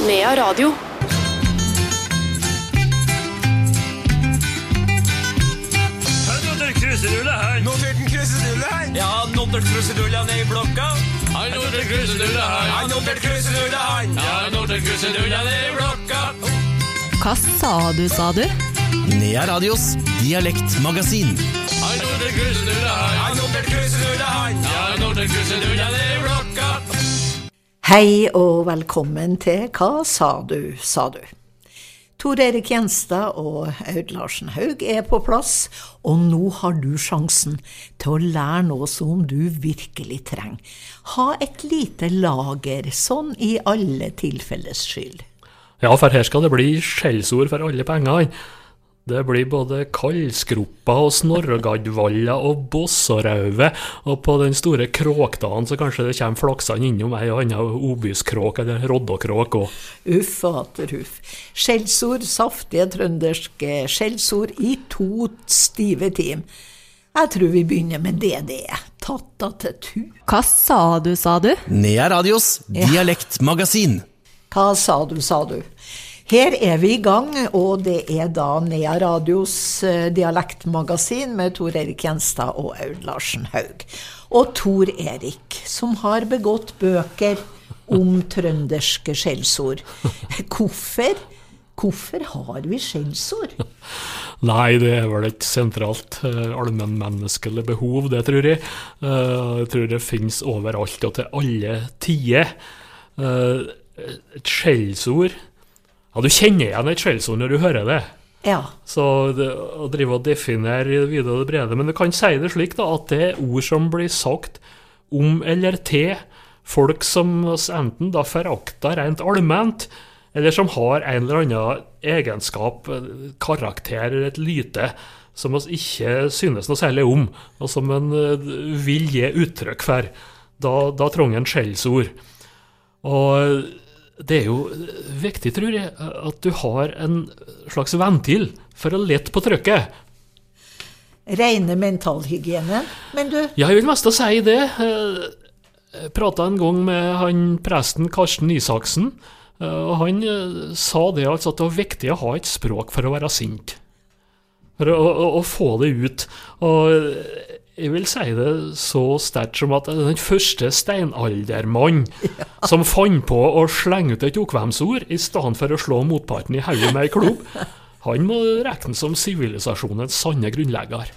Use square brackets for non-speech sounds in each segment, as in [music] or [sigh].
Nea Radio. Har du nådd krusedulle her? Notert en krusedulle her. Ja, nådd krusedulle ned i blokka. Har nådd en her. Har nådd en her. Ja, nådd krusedulle ned i blokka. Hva sa du, sa du? Nea Radios dialektmagasin. Har her. Her. Ja, nådd krusedulle ned i blokka. Hei og velkommen til Hva sa du, sa du? Tor Erik Gjenstad og Aud Larsen Haug er på plass, og nå har du sjansen til å lære noe som du virkelig trenger. Ha et lite lager, sånn i alle tilfelles skyld. Ja, for her skal det bli skjellsord for alle pengene. Det blir både kaldskroppa og snorregaddvalla og bossarauve, og på den store kråkdagen så kanskje det kommer flaksende innom ei og anna obyskråk eller roddokråk òg. Uff og atter huff. Skjellsord, saftige trønderske skjellsord i to stive tim. Jeg tror vi begynner med det det er. Tatta til tu. Hva sa du, sa du? Nea Radios dialektmagasin. Hva sa du, sa du? Her er vi i gang, og det er da Nea Radios eh, dialektmagasin med Tor Erik Gjenstad og Aud Larsen Haug. Og Tor Erik, som har begått bøker om trønderske skjellsord. [laughs] Hvorfor? Hvorfor har vi skjellsord? [laughs] Nei, det er vel et sentralt uh, allmennmenneskelig behov, det tror jeg. Eh, jeg tror det finnes overalt og til alle tider. Eh, et skjellsord Ja, du kjenner igjen et skjellsord når du hører det. Ja. Så det, å drive og definere i det vide og det brede. Men du kan si det slik da, at det er ord som blir sagt om eller til folk som enten da forakter rent allment, eller som har en eller annen egenskap, karakter eller et lyte som vi ikke synes noe særlig om, og som en eh, vil gi uttrykk for. Da, da trenger en skjellsord. Og det er jo viktig, tror jeg, at du har en slags ventil for å lette på trykket. Reine mentalhygiene. Men du, Ja, jeg vil mest si det. Jeg prata en gang med han presten Karsten Isaksen, og han eh, sa det altså at det var viktig å ha et språk for å være sint. For å, å, å få det ut. Og jeg vil si det så sterkt som at den første steinaldermann [laughs] som fant på å slenge ut et okvemsord i stedet for å slå motparten i hodet med ei klubb, han må regnes som sivilisasjonens sanne grunnlegger.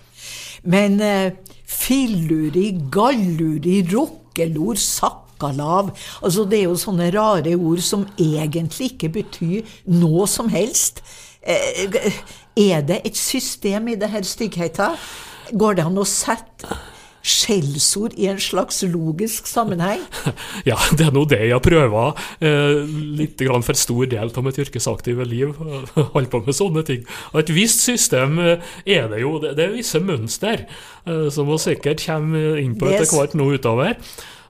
Men eh, filluri, galluri, rokkelor, sakkalav Altså, det er jo sånne rare ord som egentlig ikke betyr noe som helst. Eh, er det et system i det her styggheta? Går det an å sette skjellsord i en slags logisk sammenheng? [laughs] Ja, det er nå det jeg prøver. Eh, litt grann for stor del av mitt yrkesaktive liv. holder på med sånne ting. Og et visst system eh, er det jo. Det, er visse mønster eh, som vi sikkert kommer inn på er etter hvert nå utover.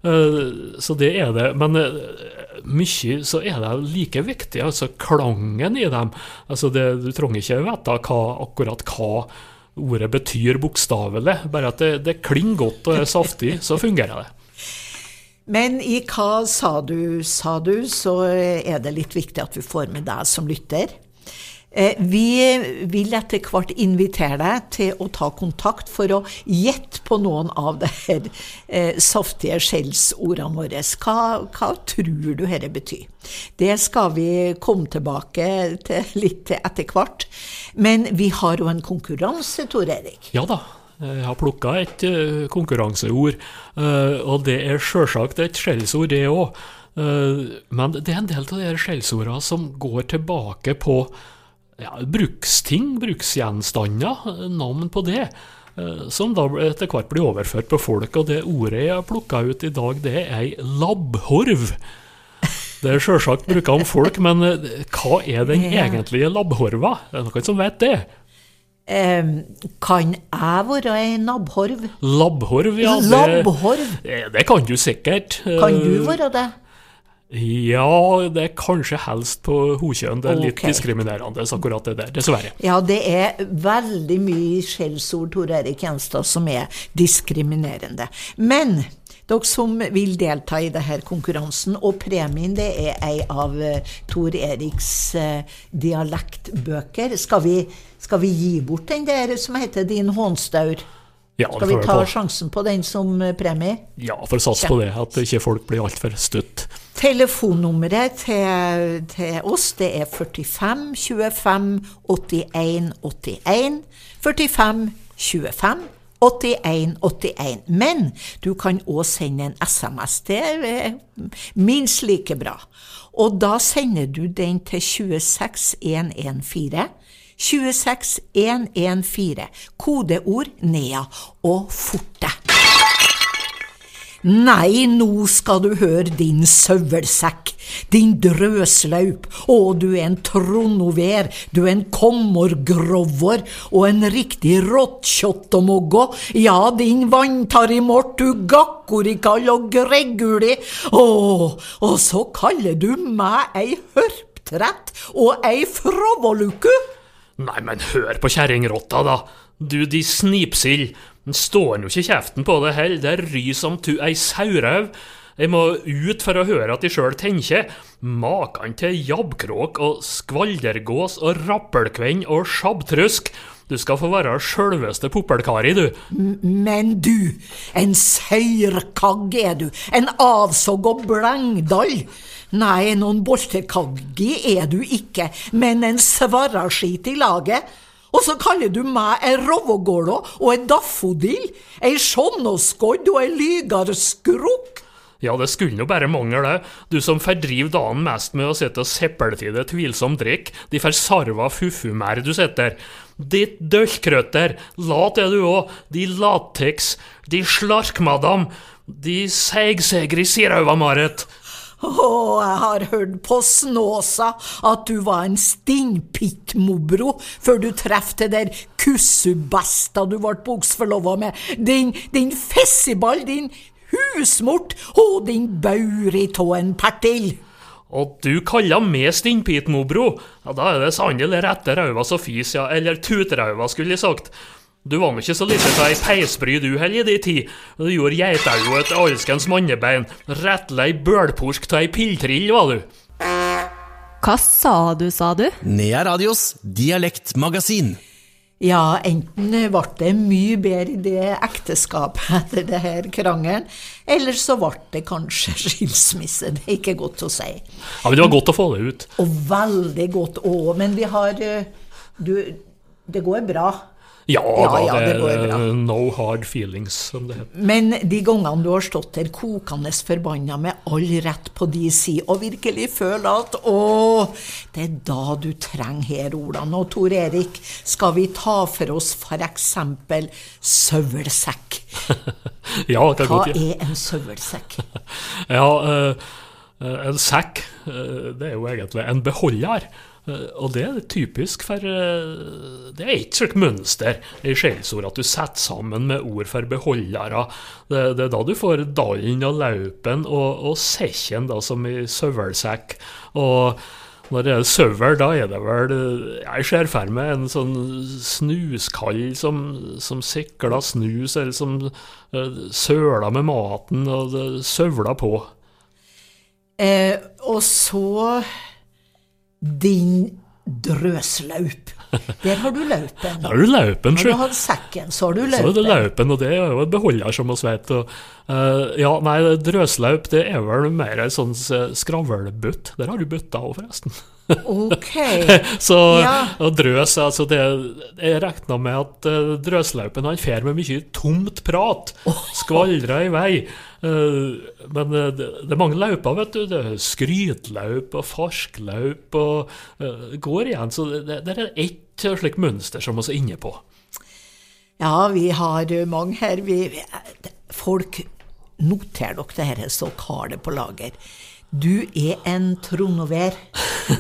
Eh, så det er det. Men eh, mye så er det like viktig, altså klangen i dem. Altså det, du trenger ikke vite hva, akkurat hva ordet betyr bokstavelig, bare at det, det klinger godt og er saftig, så fungerer det. Men i hva sa du, sa du, så er det litt viktig at vi får med deg som lytter. Eh, Vi vil etter hvert invitere deg til å ta kontakt for å gjette på noen av de her eh, saftige skjellsordene våre. Hva, hva tror du dette betyr? Det skal vi komme tilbake til litt etter hvert. Men vi har jo en konkurranse, Tor Erik. Ja da, jeg har plukka et eh, konkurranseord, og det er sjølsagt et skjellsord, det òg. men det er en del av de skjellsordene som går tilbake på ja, bruksting, bruksgjenstander, eh, navn på det. eh, Som da etter hvert blir overført på folk. Og det ordet jeg har plukka ut i dag, det er ei labbhorv. Det er sjølsagt bruka om folk, men eh, hva er den egentlige labbhorva? Det er noen som vet det? Kan jeg være ei nabbhorv? Labbhorv, ja. Det, Labbhorv? Det kan du sikkert. Kan du være det? Ja, det er kanskje helst på hokjønn. Det er litt okay. diskriminerende, akkurat det der. Dessverre. Ja, det er veldig mye skjellsord, Tor Erik Gjenstad, som er diskriminerende. Men dere som vil delta i denne konkurransen. Og premien det er ei av eh, Tor Eriks eh, dialektbøker. Skal vi, skal vi gi bort den der som heter Din hånstaur? Ja, Skal vi ta på. sjansen på den som eh, premie? Ja, for å satse på det, at ikke folk blir altfor støtt. Telefonnummeret til, til oss det er 45 25 81 81. 45 25 81 81. Men du kan òg sende en SMS. Det er minst like bra. Og da sender du den til 26114. 26114. Kodeord NEA og forte. Nei, nå skal du høre din søvelsekk, din drøslaup, å, du er en tronover, du er en kommorgrovor og en riktig råttkjottomoggo, ja, din vanntarimort, du gakkorikall og greguli, å, og så kaller du meg ei hørptrett og ei frovoluku. Nei, men hør på kjerringrotta, da. Du, de snipsild. Den står jo ikke kjeften på det heller. Det ryr som tu ei saurau. Jeg må ut for å høre at de sjøl tenker. Makan til jabbkråk og skvaldergås og rappelkvenn og sjabbtrusk. Du skal få være sjølveste poppelkari, du. Men du, en seierkagg er du, en avsogg og blengdall. Nei, noen boltekaggi er du ikke, men en svarraskit i laget. Og så kaller du meg ei rovogålå og ei daffodil, ei sjånåskodd og ei lygarskrukk. Ja, det skulle nå bare mangle, det. Du som fordriver dagen mest med å sitte og seple til det tvilsom drikk. De forsarva fuffumær du sitter. Ditt døllkrøtter, lat er du òg. De lateks, de slarkmadam, de seigsegri sirauva, Marit. Å, jeg har hørt på Snåsa at du var en stinnpittmobro før du treff det der kussubesta du ble buksforlova med. Din, din fessiball, din husmort og din bauri tå en pertil. Og du kaller meg stinnpitmobro? Ja, da er det sannelig rette rauva som fis, ja, eller tutrauva, skulle jeg sagt. Du var nå ikke så lite av ei peisbry du heller i di tid. Du gjorde geitauget til alskens mannebein. Rettlei bølporsk av ei pilltrill, var du. Hva sa du, sa du? Nea Radios dialektmagasin. Ja, enten ble det mye bedre i det ekteskapet etter det her krangelen, eller så ble det kanskje skilsmisse. Det er ikke godt å si. Ja, men Det var godt å få det ut. Og veldig godt òg, men vi har eh, Du, det går bra. Ja, Ja, ja, det det går bra. no hard feelings, som det heter. Men de gangene du har stått der kokende forbanna med all rett på de side, og virkelig føler at å, det er da du trenger her ordene. Og Tor Erik, skal vi ta for oss eksempel søvelsekk? [laughs] Ja, det kan Hva godt ja. er en søvelsekk? [laughs] Ja, eh, en sekk, det er jo egentlig en beholder. Eh, og det er typisk for eh, Det er et slikt mønster i skjellsord at du setter sammen med ord for beholdere. Det, det er da du får dallen og laupen og, og sekken, da, som i søvelsekk. Og når det er søvel, da er det vel eh, Jeg ser for meg en sånn snuskall som, som sikler snus, eller som uh, søler med maten og søvler på. Eh, og så din drøslaup. Der har du laupen. Der har du laupen, sjø. du har sekken, så har du Så er det laupen. laupen, og det er jo en beholder, som vi vet. Og, uh, ja, nei, drøslaup det er vel mer en sånn skravlbutt. Der har du bøtta òg, forresten. Ok. [laughs] Så Ja. drøs, altså det Jeg regna med at uh, drøslaupen han fer med mye tomt prat. Skvaldrer i vei. Eh, men eh, det, det er mange løyper, vet du. Det er skrytlaup og farskløp og uh, går igjen. Så det, det er ett slikt mønster som vi er inne på. Ja, vi har mange her. Vi, folk, noter dere det her, så har det på lager. Du er en tronover.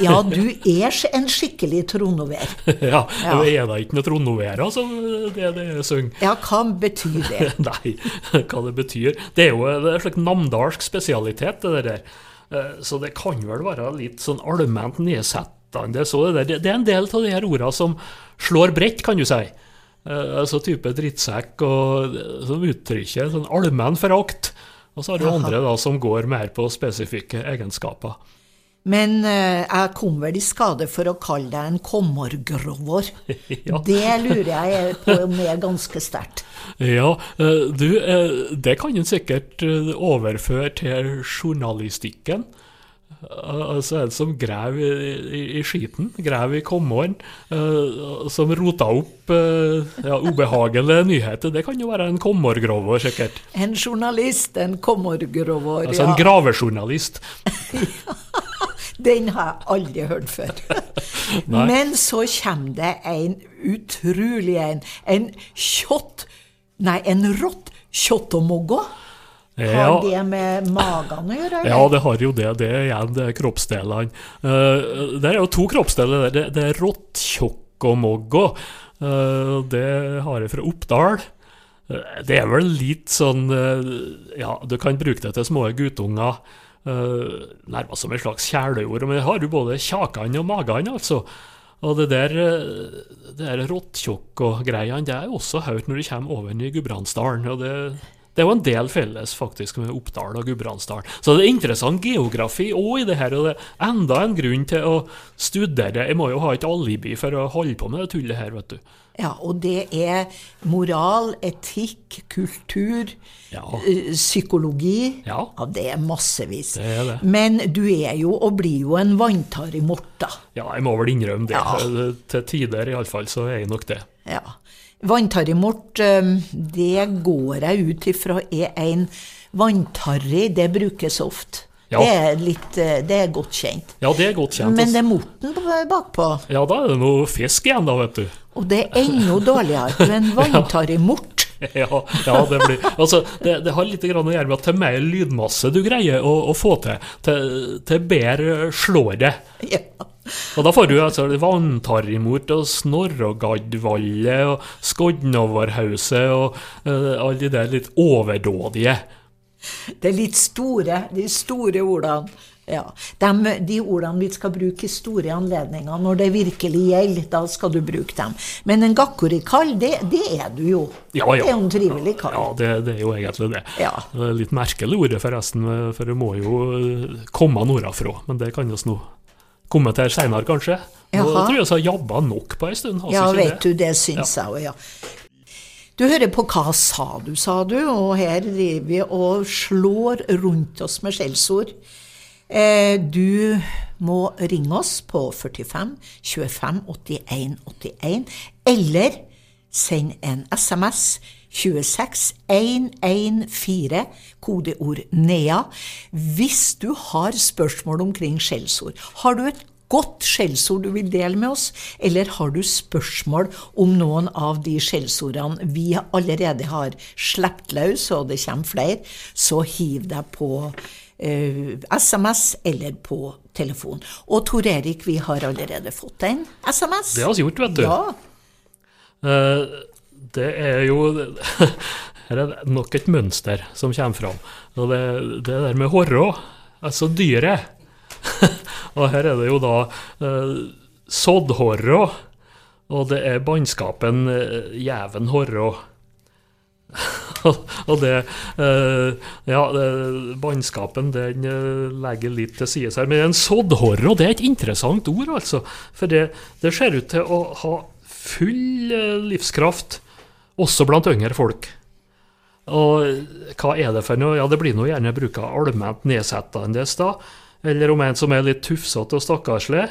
Ja, du er en skikkelig tronover. [laughs] ja, Ja. det er da ikke noe Trondovera som det er det synger. Ja, hva betyr det? [laughs] Nei, hva det betyr. Det er jo det en slags namdalsk spesialitet, det der. Eh, Så det kan vel være litt sånn allment nedsettende. Så det, der, det er en del av de her ordene som slår bredt, kan du si. Eh, Altså type drittsekk og eh, som uttrykker sånn allmenn forakt. Og så har du Aha. andre da som går mer på spesifikke egenskaper. Men eh, jeg kom vel i skade for å kalle deg en kommergrover. [laughs] Ja. Det lurer jeg på om er ganske sterkt. Ja, eh, du, eh, det kan en sikkert eh, overføre til journalistikken. Eh, Altså en som grav i, i, i skiten, grav i kommoren, uh, som rota opp uh, ja, ubehagelige [laughs] nyheter. Det kan jo være en kommorgrover, sikkert. En journalist, en kommorgrover. Altså en ja. gravejournalist. [laughs] Den har jeg aldri hørt før. [laughs] Men så kommer det en utrolig en. En kjott Nei, en rått kjottomoggo. Har Ja. det med magen å gjøre? eller? Ja, det har jo det. Det er igjen det er kroppsdelene. Uh, det er jo to kroppsdeler. der. Det, det er og Uh, det har jeg fra Oppdal. Eh, det er vel litt sånn eh, Ja, du kan bruke det til små guttunger. Nærmest som et slags kjæleord. Men det har jo både kjakene og magene, altså. Og det der, eh, det der råttkjokk-greiene, det er jo også hørt når du kommer over i Gudbrandsdalen. Og det, det er jo en del felles faktisk med Oppdal og Gudbrandsdalen. Så det er interessant geografi òg i det her, og det er enda en grunn til å studere. Jeg må jo ha et alibi for å holde på med det tullet her, vet du. Ja, og det er moral, etikk, kultur, Ja. psykologi. Ja. ja. det er massevis. Det er det. Men du er jo, og blir jo, en vanntare i morta. Ja, jeg må vel innrømme det. Ja. Til tider iallfall så er jeg nok det. Ja. Vanntarrimort, eh, det går jeg ut ifra er en vanntarri, det brukes ofte. Ja. Det, er litt, eh, det er godt kjent. Ja, det er godt kjent. Men det er morten bakpå, Ja, da er det noe fisk igjen, da, vet du. og det er enda dårligere. enn [laughs] vanntarrimort. Ja, ja det blir Altså, det, det har litt grann å gjøre med at til mer lydmasse du greier å, å få til, til, til bedre slår det. Ja. Og da får du altså vanntarrimort og snorregaddvalle og Skodnoverhauset og uh, alle de der litt overdådige. Det er litt store, de store ordene. Ja. De, de ordene vi skal bruke i store anledninger, når det virkelig gjelder, da skal du bruke dem. Men en gakkorikall, det, det er du jo. Ja, ja. Det er jo en trivelig kall. Ja, det, det er jo egentlig det. Ja. Litt merkelig ordet, forresten, for det må jo komme nordafra. Men det kan vi nå komme til seinere, kanskje. Nå Jaha. tror jeg vi har jobba nok på ei stund. har Ja, vet vet du, det syns jeg òg, ja. Du hører på Hva sa du, sa du, og her driver vi og slår rundt oss med skjellsord. Eh, du må ringe oss på 45 25 81 81, eller send en SMS 26 114, kodeord NEA, hvis du har spørsmål omkring skjellsord. Har du et godt skjellsord du vil dele med oss, eller har du spørsmål om noen av de skjellsordene vi allerede har sluppet løs, og det kommer flere, så hiv deg på eh, SMS eller på telefon. Og Tor Erik, vi har allerede fått en SMS. Det har vi gjort, vet du. Ja, Eh, det er jo [laughs] Her er det nok et mønster som kommer fram. Og det, det der med horra, altså dyret [laughs] Og her er det jo da eh, soddhorra, og det er bannskapen eh, jæven horra. [laughs] og det eh, Ja, bannskapen den eh, legger litt til side her. Men en soddhorra, det er et interessant ord, altså. For det, det ser ut til å ha full eh, livskraft, også blant yngre folk. Og hva er det for noe? Ja, det blir nå gjerne bruka allment nedsettende, da. Eller om en som er litt tufsete og stakkarslig.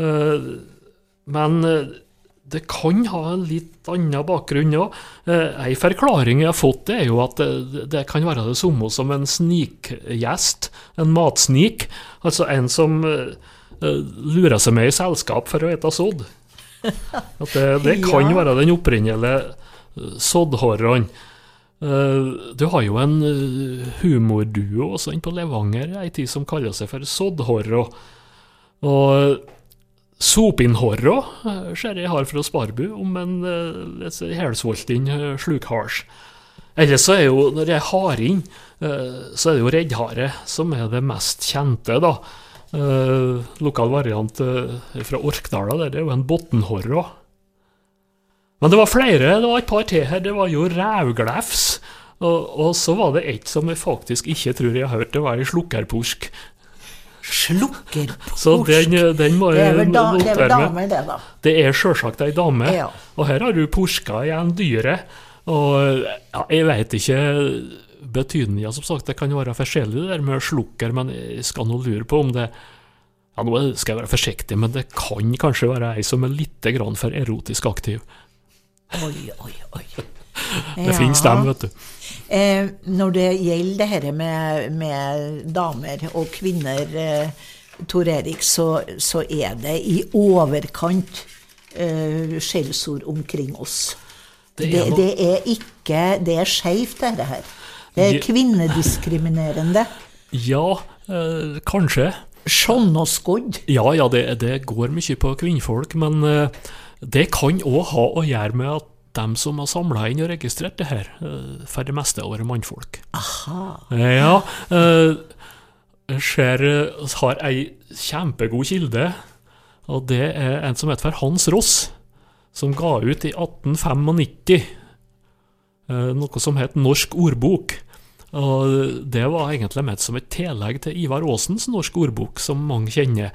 Eh, Men eh, det kan ha en litt annen bakgrunn òg. En forklaring jeg har fått, det er jo at det, det kan være det samme som en snikgjest. En matsnik. Altså en som eh, eh, lurer seg med i selskap for å ete sodd. [laughs] At det, det kan være den opprinnelige soddhorren. Eh, du har jo en eh, humorduo også på Levanger ei tid som kaller seg for Soddhorra. Og eh, ser jeg har fra Sparbu om en helsvolten uh, slukhars. Ellers så er jo, når jeg har inn, så er det jo reddhare som er det mest kjente, da. Lokal variant fra Orkdala, der er jo en botnhorra. Men det var flere, det var et par til her. Det var jo rævglefs. Og, og så var det et som jeg faktisk ikke tror jeg har hørt, det var ei slukkerpursk. Slukkerpursk. Så den, den må jeg vel, da, det er vel notere meg. damer, det, da. Det er sjølsagt ei dame, Ja. og her har du porska igjen dyret. Og ja, jeg veit ikke betydninga, som sagt. Det kan være forskjellig det der med slukker, men jeg skal nå lure på om det ja, Nå skal jeg være forsiktig, men det kan kanskje være ei som er litt grann for erotisk aktiv. Oi, oi, oi. Det finnes dem, vet du. Eh, når det gjelder det her med, med damer og kvinner, eh, Tor Erik, så, så er det i overkant eh, skjellsord omkring oss. Det er det, det er ikke Det er skeivt, dette her. Det er kvinnediskriminerende. Ja, eh, kanskje. Sånn og skodd. Ja, ja, det, det går mye på kvinnfolk, men eh, det kan òg ha å gjøre med at dem som har samla inn og registrert det her, eh, for det meste har vært mannfolk. Aha. Ja, eh, jeg eh, har ei kjempegod kilde, og det er en som heter for Hans Ross, som ga ut i 1895 eh, noe som het Norsk ordbok. Og det var egentlig ment som et tillegg til Ivar Aasens Norsk ordbok, som mange kjenner.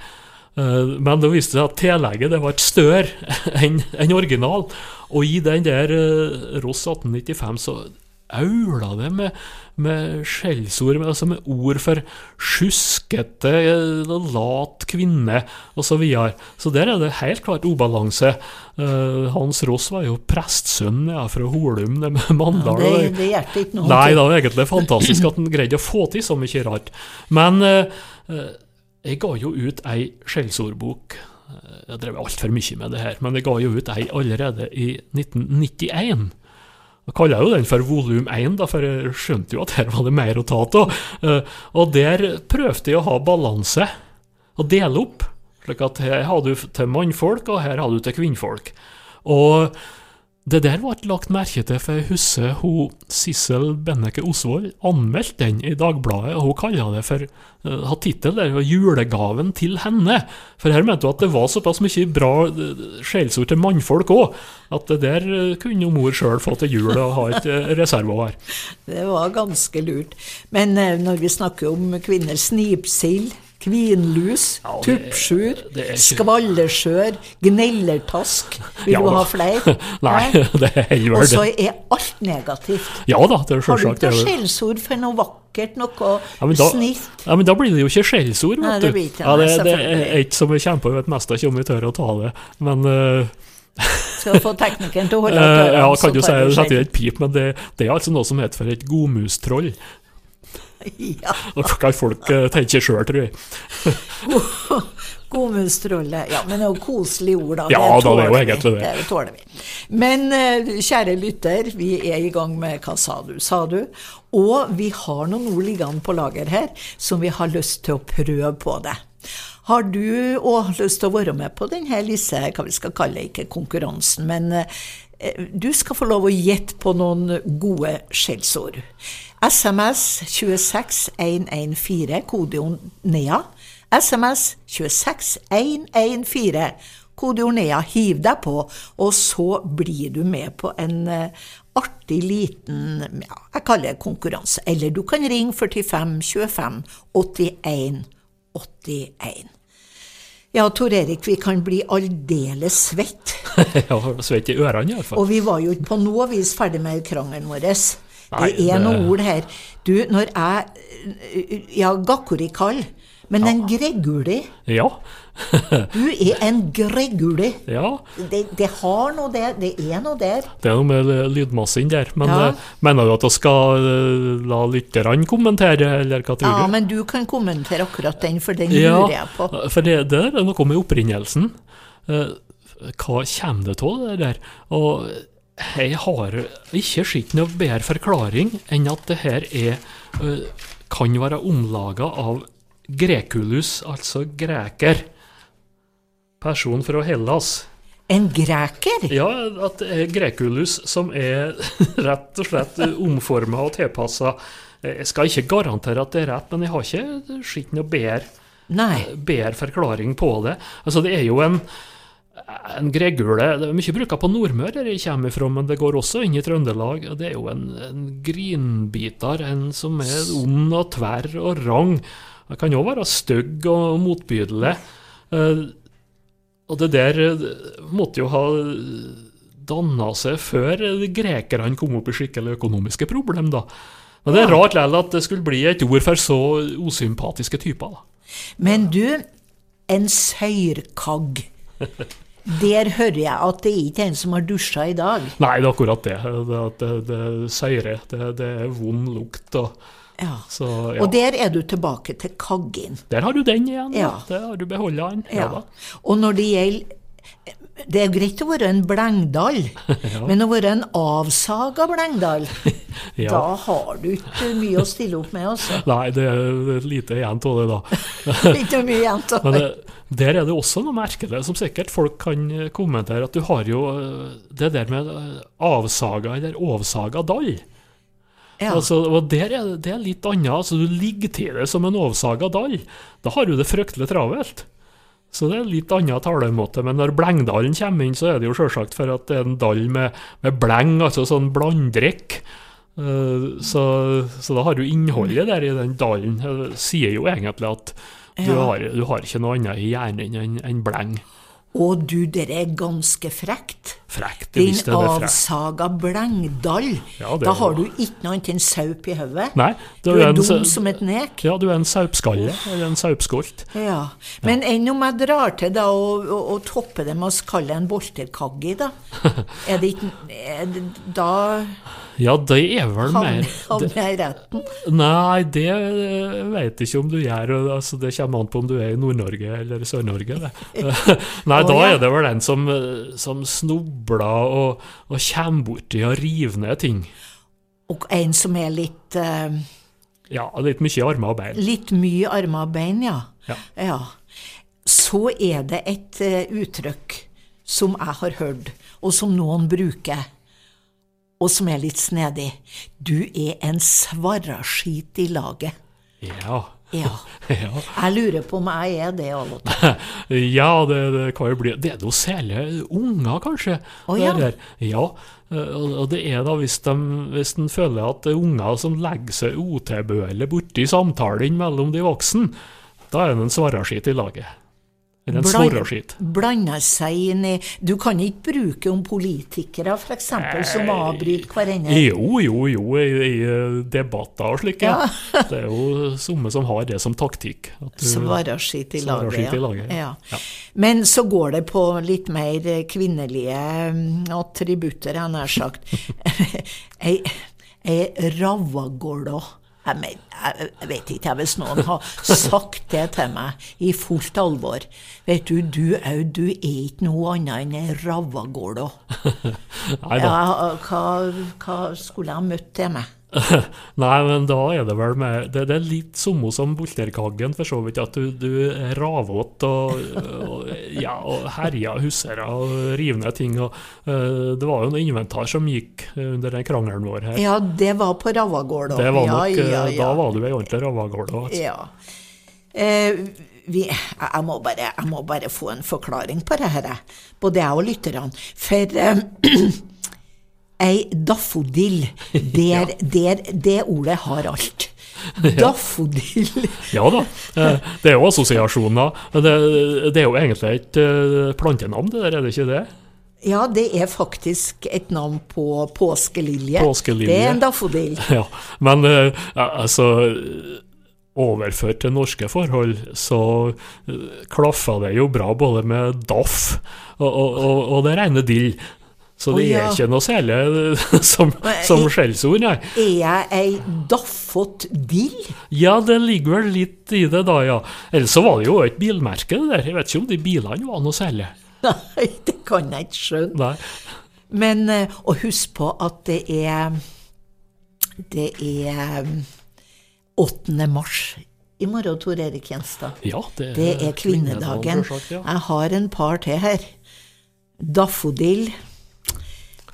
Eh, Men det viste seg at tillegget det var et større [laughs] enn en original. Og i den der eh, Ross 1895 så aula det med, med skjellsord, altså med ord for sjuskete, lat kvinne osv. Så, så der er det helt klart ubalanse. Eh, Hans Ross var jo prestsønn ja, fra Holum, det med Mandal. Det, det hjelper ikke noe. Nei, det var egentlig fantastisk at han greide å få til så mye rart. Men jeg ga jo ut ei skjellsordbok. Eh, Jeg drev altfor mye med det her, men jeg ga jo ut ei allerede i 1991. Da kaller jeg jo den for volum 1, da, for jeg skjønte jo at her var det mer å ta av. Eh, Og der prøvde jeg å ha balanse, og dele opp. Slik at her har du til mannfolk, og her har du til kvinnfolk. Og det der ble lagt merke til, for jeg husker hun Sissel Benneke Osvold anmeldte den i Dagbladet, og hun kalte det for uh, har tittel der, 'Julegaven til henne'. For her mente hun at det var såpass mye bra uh, skjellsord til mannfolk òg, at det der uh, kunne jo mor sjøl få til jul og ha et reservoar. [laughs] Det var ganske lurt. Men eh, når vi snakker om kvinner, snipsild, kvinlus, Ja, tuppsjur, det er skvallerskjør, gnellertask Vil Ja du ha flere? [laughs] Nei, [laughs] det er heller Og så er alt negativt. Ja da, det er Har du ikke det skjellsord for noe vakkert, noe Ja, da- snilt? Ja, men da blir det jo ikke skjellsord, Nei, vet det du. blir ikke det, det, det er ikke som vi jeg på, vet mest ikke om vi tør å ta det. Men [laughs] uh, Skal få teknikeren til å holde Eh, dørene, ja, kan du si det setter skjell. et pip, men det, det er altså noe som heter for et godmustroll. Ja. [laughs] Det kan folk uh, tenke sjøl, tror jeg. [laughs] Godmundstrolle. Ja, men det er jo koselige ord, da. Ja, da, det er jo egentlig det. Det tåler vi. Men eh, kjære lytter, vi er i gang med Hva sa du, sa du? Og vi har noen ord liggende på lager her som vi har lyst til å prøve på det. Har du òg lyst til å være med på denne Lise, hva vi skal kalle ikke konkurransen, men eh, du skal få lov å gjette på noen gode skjellsord. SMS 26114, kodeord NEA. SMS 26114, kodeord NEA. Hiv deg på, og så blir du med på en eh, artig liten ja, jeg kaller det konkurranse. Eller du kan ringe 45 25 81 81. Ja, Tor Erik, vi kan bli aldeles svett. [laughs] ja, svett i ørene, iallfall. Og vi var jo ikke på noe vis ferdig med krangelen vår. Det Nei, er det- noen ord her. Du, når jeg Ja, gakkorikall. Men en greguli Ja. [laughs] Du er en greguli. ja. Det, det har noe der. Det er noe der. Det er noe med lydmassen der. Men Ja. eh, mener du at vi skal eh, la lytterne kommentere, eller hva tror Ja, men du kan kommentere akkurat den, for den Ja, lurer jeg på. for det, det er noe med opprinnelsen. Eh, Hva kommer det av, det der? Og jeg har ikke sett noe bedre forklaring enn at det her er kan være omlaga av Grekulus, altså greker. Person fra Hellas. En greker? Ja, at det er Grekulus som er [laughs] rett og slett omforma og tilpassa. Jeg skal ikke garantere at det er rett, men jeg har ikke sett noe bedre bedre forklaring på det. Altså, det er jo en En gregule det er mye bruka på Nordmøre, der jeg kommer fra, men det går også inn i Trøndelag. og Det er jo en, en grinbiter, en som er ond og tverr og rang. Den kan òg være stygg og motbydelig. Eh, og det der eh, måtte jo ha danna seg før grekerne kom opp i skikkelig økonomiske problem, da. Men det er rart likevel at det skulle bli et ord for så usympatiske typer, da. Men du, en søyrkagg. [laughs] Der hører jeg at det ikke er en som har dusja i dag. Nei, det er akkurat det. Det, det, det søyrer. Det, det er vond lukt. Og, Ja. så, ja. Og der er du tilbake til kaggin. Der har du den igjen. Ja. Ja. Der har du beholda den. Ja. Ja. Og når det gjelder Det er greit å være en blengdal, [laughs] men å være en avsaga blengdal, [laughs] Ja. da har du ikke mye å stille opp med, altså. Nei, det er lite igjen av det, da. [laughs] Ikke mye igjen Men det, der er det også noe merkelig, som sikkert folk kan eh, kommentere, at du har jo eh, det der med eh, avsaga eller ovsaga dall. ja. Altså, og der er det- det er litt annet. Altså, du ligger til det som en ovsaga dall. Da har du det fryktelig travelt. Så det er litt annen talemåte. Men når blengdalen kommer inn, så er det jo selvsagt for at det er en dall med, med bleng, altså sånn blanddrikk. Så, så da har du innholdet der i den dallen. Det sier jo egentlig at du, har, du har ikke noe annet i hjernen enn en bleng. Og du, dere er ganske frekt. Frekt. det Din visste jeg, det frekt. avsaga blengdal. Ja, da har du ikke noe annet enn saup i hodet. Du det er en, dum som et nek. Ja, du er en saupskalle, eller en saupskolt. Ja. Men enn om jeg drar til da og, og, og topper det med å kalle det en bolterkaggi, da? [laughs] Er det ikke det, Da Ja, det er vel mer havner jeg i retten. Nei, det vet jeg ikke om du gjør. Altså, det kommer an på om du er i Nord-Norge eller Sør-Norge. [laughs] Nei, oh, da ja. er det vel den som, som snubler og, og kommer borti og river ned ting. Og en som er litt uh, Ja, litt mye armer og bein. Litt mye armer og bein, ja. Ja. Så er det et uh, uttrykk som jeg har hørt, og som noen bruker, og som er litt snedig. Du er en svarraskit i laget. Ja. Ja. [laughs] Ja, Jeg lurer på om jeg er det av og til. ja det, det kan jo bli Det er jo særlig unger, kanskje. Oh, ja. der. ja. Og og det er da hvis de hvis en føler at det er unger som legger seg utilbørlig borti samtalen mellom de voksne, da er det en svarraskit i laget. Eller en Bland- svorraskitt. Blander seg inn i Du kan ikke bruke om politikere, f.eks., som avbryter hverandre. Jo, jo, jo, i, i eh, debatter og slik. Ja. [laughs] Det er jo noen som har det som taktikk. du- i laget. I laget, ja. ja. Men så går det på litt mer kvinnelige mm, attributter, jeg nær sagt. [laughs] Ei, ravagårda. Jeg, men- jeg, jeg vet ikke jeg, hvis noen har sagt det til meg i fullt alvor. Vet du, du au, du er ikke noe annet enn ei ravagåla. [laughs] Ja, hva, hva skulle jeg møtt til med? [laughs] Nei, men da er det vel mer Det, det er litt samme som Bolterkaggen, for så vidt. At du, du ravåt og, og, ja, og herjer hussere og river ned ting. Og, uh, det var jo noe inventar som gikk under den krangelen vår her. Ja, det var på Ravagård òg. ja, eh, ja, ja. Da var du ei ordentlig ravagård. Altså. Ja. Eh, vi, jeg, må bare, jeg må bare få en forklaring på det her, både jeg og lytterne. For eh, [clears throat] ei daffodill, der, der, det ordet har alt. Daffodill. Ja da, eh, det er jo assosiasjoner. Det, det er jo egentlig et eh, plantenavn, det der, er det ikke det? Ja, det er faktisk et navn på påskelilje. Påskelilje. Det er en daffodill. [laughs] Ja, men eh, altså Overført til norske forhold, så klaffa det jo bra både med daff og, og, og, og det rene dill. Så det er ja. ikke noe særlig eh, [laughs] som, som skjellsord, nei. Er jeg ei daffot dill? Ja, det ligger vel litt i det, da, ja. Ellers så var det jo et bilmerke, det der. Jeg vet ikke om de bilene var noe særlig. Nei, [laughs] det kan jeg ikke skjønne. Nei. Men eh, og husk på at det er Det er mm, 8. mars i morgen, Tor Erik Gjenstad. Ja, det, Det er kvinnedagen. kvinnedagen ja. Jeg har en par til her. Daffodil.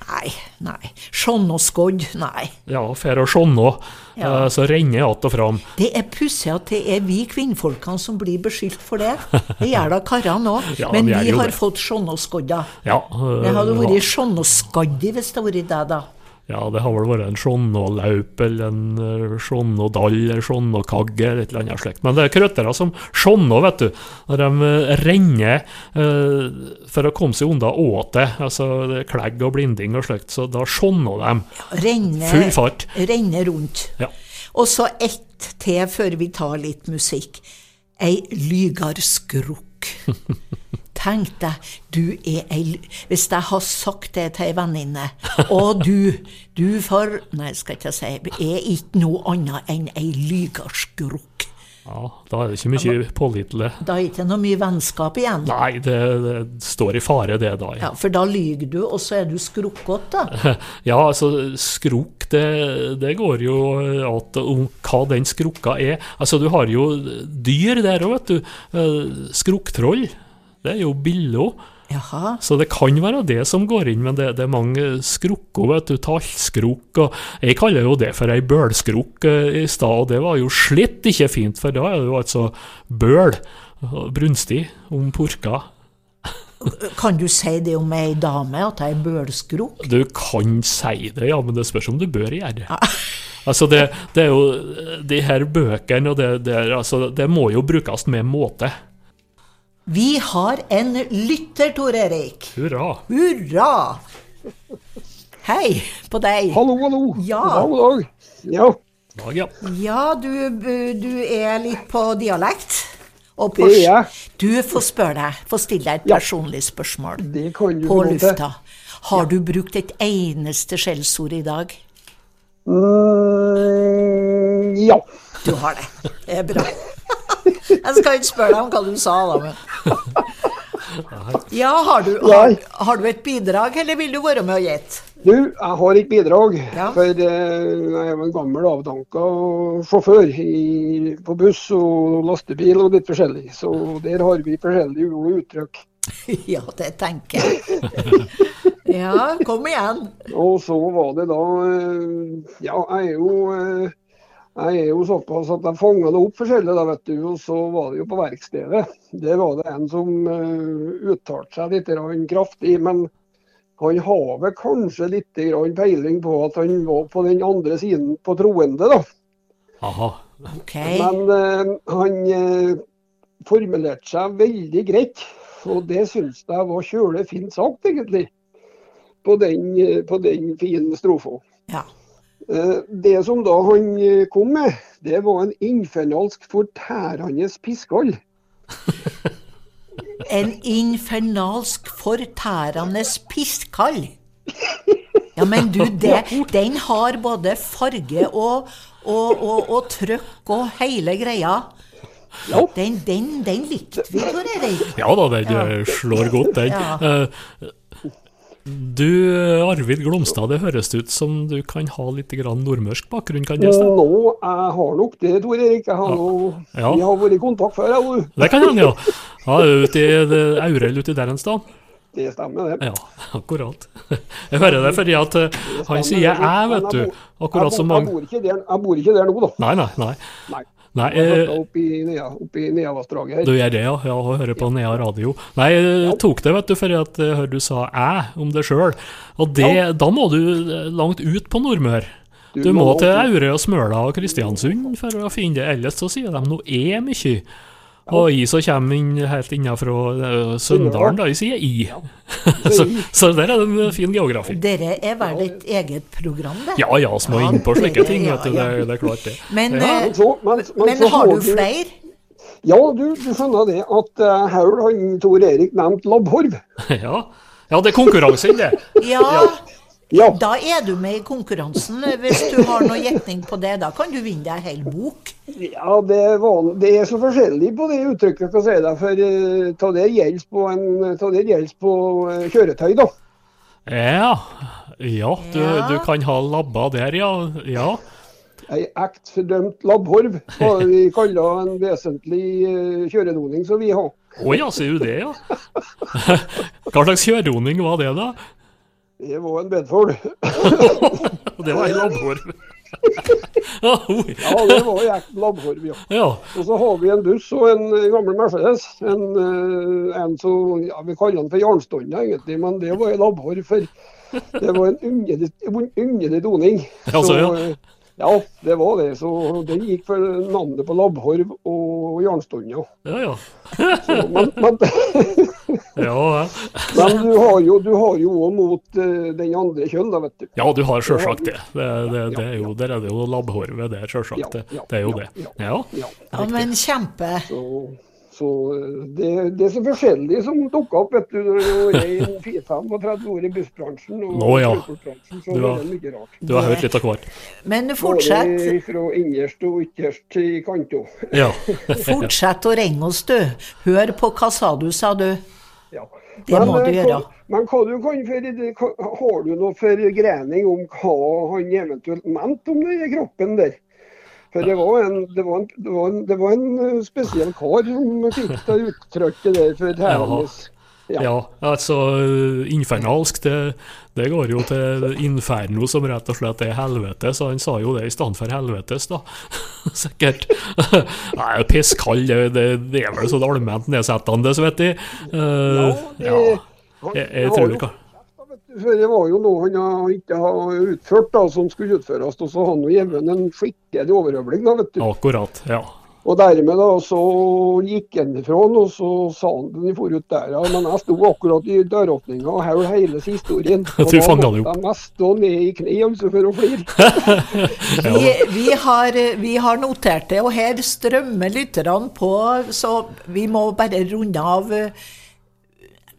Nei, nei. Sånn og skodd, nei. Ja, fer å skjønne, Ja. eh, så renner att og fram. Det er pussig at det er vi kvinnfolkene som blir beskyldt for det. Det gjør da karene òg. [laughs] Ja, Men vi vi har det. fått skjonnåskodda. Ja, øh, Det hadde vært ja. og skaddi hvis det hadde vært det, da. Ja, det har vel vært en skjonnålaup eller en eh, skjonnådall eller skjonnåkagge eller et eller annet slikt. Men det er krøttere som skjonnå, vet du. Når de eh, renner eh, for å komme seg unna åtet, altså det er klegg og blinding og slikt, så da skjonnå de. Renne, Full fart. Renner rundt. Ja. Og så ett til før vi tar litt musikk. Ei lygarskrukk. [laughs] Tenk deg, du er ei Hvis jeg har sagt det til ei venninne, [laughs] og du, du får Nei, skal ikke si er ikke noe annet enn ei lygarskrukk. Ja, da er det ikke mye pålitelig. Da er det ikke noe mye vennskap igjen. Nei, det, det står i fare, det da. Ja, For da lyver du, og så er du skrukkete, da. [laughs] Ja, altså, skrukk, det, det går jo at om hva den skrukka er. Altså, du har jo dyr der òg, vet du. Eh, Skrukktroll. Det er jo biller. Jaha. Så det kan være det som går inn, men det, det er mange skrukker, vet du. Tallskrukk og Jeg kaller jo det for ei bølskrukk eh, i stad, og det var jo slett ikke fint, for da er det jo altså bøl. Brunstig om purka. Kan du si det om ei dame, at ei bølskrukk? Du kan si det, ja, men det spørs om du bør gjøre det. [laughs] Altså det, det er jo De her bøkene og det det, altså det må jo brukes med måte. Vi har en lytter, Tor Erik. Hurra. Hurra! Hei på deg. Hallo, hallo. Ja. God dag. Ja, Dag, ja. Ja, du, du er litt på dialekt. Og på, det er jeg. Du får spørre deg, får stille deg et Ja. personlig spørsmål Det kan du på lufta. Har du brukt et eneste skjellsord i dag? Mm, ja. Du har det. Det er bra. Jeg skal ikke spørre deg om hva du sa, da, men Ja, har du, har, har du et bidrag, eller vil du være med og gjette? Du, jeg har et bidrag. Ja. For eh, jeg er en gammel avdanka sjåfør i, på buss og lastebil og litt forskjellig. Så der har vi forskjellige ord og uttrykk. [laughs] Ja, det tenker jeg. Ja, kom igjen. Og så var det da eh, Ja, jeg er jo eh, jeg er jo såpass at jeg fanga det opp forskjellig, da, vet du. Og så var det jo på verkstedet. Der var det en som uh, uttalte seg litt kraftig. Men han har vel kanskje litt grann peiling på at han var på den andre siden på troende, da. Aha. Ok. Men uh, han uh, formulerte seg veldig greit. Og det syns jeg var kjølig fint sagt, egentlig. På den, på den fine strofa. Ja. Eh, Det som da han eh, kom med, det var en infernalsk fortærende piskall. [laughs] En infernalsk fortærende piskhold? Ja, men du, [laughs] det, den har både farge og, og, og, og trøkk og hele greia. Den, den, den likte vi, Tor Erik. Ja da, den ja. slår godt, den. Ja. Du, Arvid Glomstad, det høres ut som du kan ha litt nordmørsk bakgrunn, kan det stemme? Nå, jeg har nok det, Tor Erik. Jeg har nå, Ja. Vi har vært i kontakt før, jeg. Det kan hende, ja. ja ute i Aurel uti der en sted. Det stemmer, det. Ja, akkurat. Jeg hører det fordi at eh, han sier jeg, vet du. Akkurat som mange jeg bor ikke der nå, da. Nei, nei, nei. Nei. Nei, eh, flytta Nea- opp Neavassdraget her. Du gjør det, ja? Ja, og hører på Nea radio. Nei, jeg tok det, vet du, fordi at jeg hørte du sa 'æ' om det sjøl. Og det, da må du eh, langt ut på Nordmør. Du må må til Aure og Smøla og Kristiansund for å finne det. Ellers så sier de noe e mye. Og I som kommer inn helt innenfra eh, Søndalen, da, Vi sier i. [laughs] så, så der er det en fin geografi. Dere er vel et eget program, det? Ja ja, små må inn på slike ting, ja, ja. Det, det er klart, det. Men, Ja. eh, Men, så, men, men, men så har du flere? Ja, du, du skjønner det at uh, Haul han Tor Erik nevnte Labhorv. [laughs] Ja. ja, det er konkurranse i det. Ja, Ja, da er du med i konkurransen. Hvis du har noe gjetning på det, da kan du vinne deg en hel bok. ja det, er det er så forskjellig på det uttrykket, skal jeg si deg. For uh, ta det gjelder på, en, ta det gjelder på eh, kjøretøy, da. Ja, ja du, Ja. du kan ha labba der, ja. ja. Ei ekt fordømt labbhorv hva vi kaller en vesentlig uh, kjøredoning som vi har. Å ja, sier du det, ja. [laughs] Hva slags kjøredoning var det, da? [laughs] Det var en Bedford. [laughs] Det var en labbhorv? Ja, det var jækla labbhorv, ja. ja. Og så har vi en buss og en gammel Mercedes. En, eh, en som ja, Vi kaller den for Jarnstonna egentlig, men det var en labbhorv. For det var en underlig, underlig doning. Ja, så, ja. eh, ja, det var det. Så den gikk for navnet på labbhorv og Jarnstonna. Ja, ja. Så, men, men, [laughs] Ja, ja. men du har jo du har jo òg mot uh, den andre kjønn, da, vet du. ja du har sjølsagt det. Det, det, det er jo, der er det jo labbhår ved det, sjølsagt. Det, det er jo det. Ja. Ja. Ja, men kjempe. Så, så eh, det, det er så forskjellig som dukker opp, vet du. Når jeg er 35 [laughs] år i bussbransjen og Nå, ja. så Du har- det mye rart. Du har hørt litt av hvert. Men fortsett, Både fra innerst og ytterst i kanto. Ja. [laughs] fortsett å ringe oss, du. Hør på hva sa du, sa du. Ja. Det må eh, du gjøre. Men hva du kan for, har du noe forgrening om hva han eventuelt mente om den kroppen der? For det var en, det var en, det var en, det var en eh, spesiell kar som fikk det uttrykket der for herrenes. Ja. ja, altså infernalsk, det, det går jo til inferno som rett og slett er helvete, så han sa jo det i stedet for helvetes, da. [laughs] Sikkert. Nei, pisskall, det, det, er vel sånn allment nedsettende, så vet jeg. Eh, det- ja, jeg, jeg tror det For det var jo noe han ikke har utført da, som skulle utføres. Og så har han jo gitt en skikkelig overhøvling, da, vet du. Akkurat, ja. Og dermed da så gikk han ifra han, og så sa han den forut der. Ja, men jeg sto akkurat i døråpninga og hørte hele historien. [laughs] Og da måtte jeg mest stå ned i kne altså, for å flire. [laughs] Vi, vi, har, vi har notert det, og her strømmer lytterne på, så vi må bare runde av.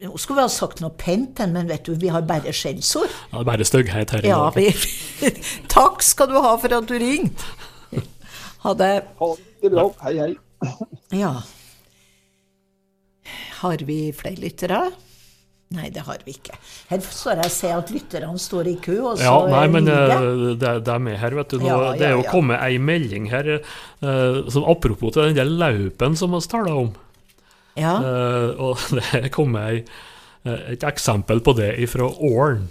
Nå skulle vi ha sagt noe pent, men vet du, vi har bare skjellsord. ja bare stygghet her i Ja, dag. vi, [laughs] takk skal du ha for at du ringte. Ha det. Ha det bra. Hei, hei. Ja. Har vi flere lyttere? Nei, det har vi ikke. Her står jeg og ser at lytterne står i kø, og så Ja, nei, men eh, det, det er med her, vet du. Nå, Ja, ja, det er jo ja. kommet ei melding her, eh, som apropos til den der laupen som vi taler om. Ja. Eh, og [laughs] det er kommet ei, et eksempel på det fra Åren.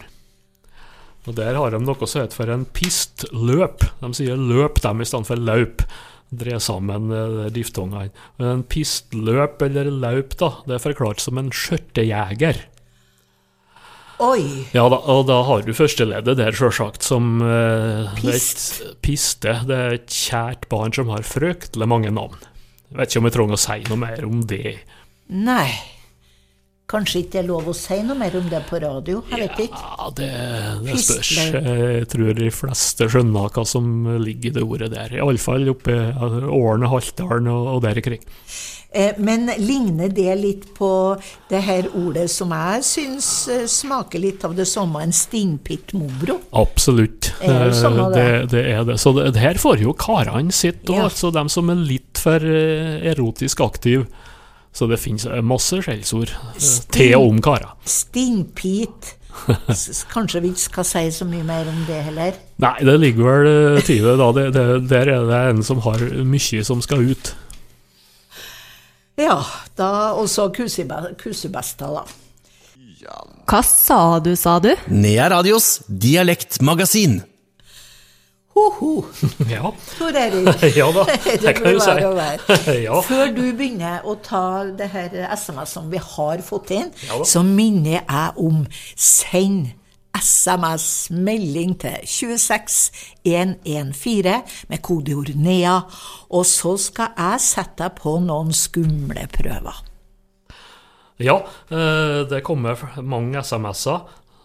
Og Der har de noe som heter for en pistløp. De sier løp dem i stedet for laup. Dre sammen eh, diftongene. En pistløp eller laup da, det er forklart som en skjørtejeger. Oi. Ja, da, og da har du førsteleddet der, sjølsagt, som eh, det Pist. et- Piste. Det er et kjært barn som har fryktelig mange navn. Jeg vet ikke om jeg trenger å si noe mer om det. Nei. Kanskje ikke det er lov å si noe mer om det på radio? Jeg vet ikke. Ja, det, det spørs. Jeg tror de fleste skjønner hva som ligger i det ordet der. Iallfall oppe i Årene, Haltdalen og, og der ikring. Eh, Men ligner det litt på det her ordet som jeg syns eh, smaker litt av det samme, en stingpitt moro? Absolutt. Er det samme det, det? det er det. Så det, her får jo karene sitt òg, Ja. altså dem som er litt for eh, erotisk aktiv. Så det finnes eh, masse skjellsord eh, til og om karer. Stingpit. [laughs] S- s- Kanskje vi ikke skal si så mye mer om det heller? Nei, det ligger vel eh, til det, da. Det, det, der er det en som har mye som skal ut. Ja, da også kusebe- kusebesta, da. Hva sa du, sa du? Nea Radios dialektmagasin. Ho-ho, Ja, Tor Erik. [laughs] ja da, [laughs] det kan du si. [laughs] Ja. Før du begynner å ta det her SMS-ene vi har fått inn, Ja så minner jeg om send SMS-melding til 26114 med kodeord NEA, og så skal jeg sette deg på noen skumle prøver. Ja, eh, det kommer mange SMS-er.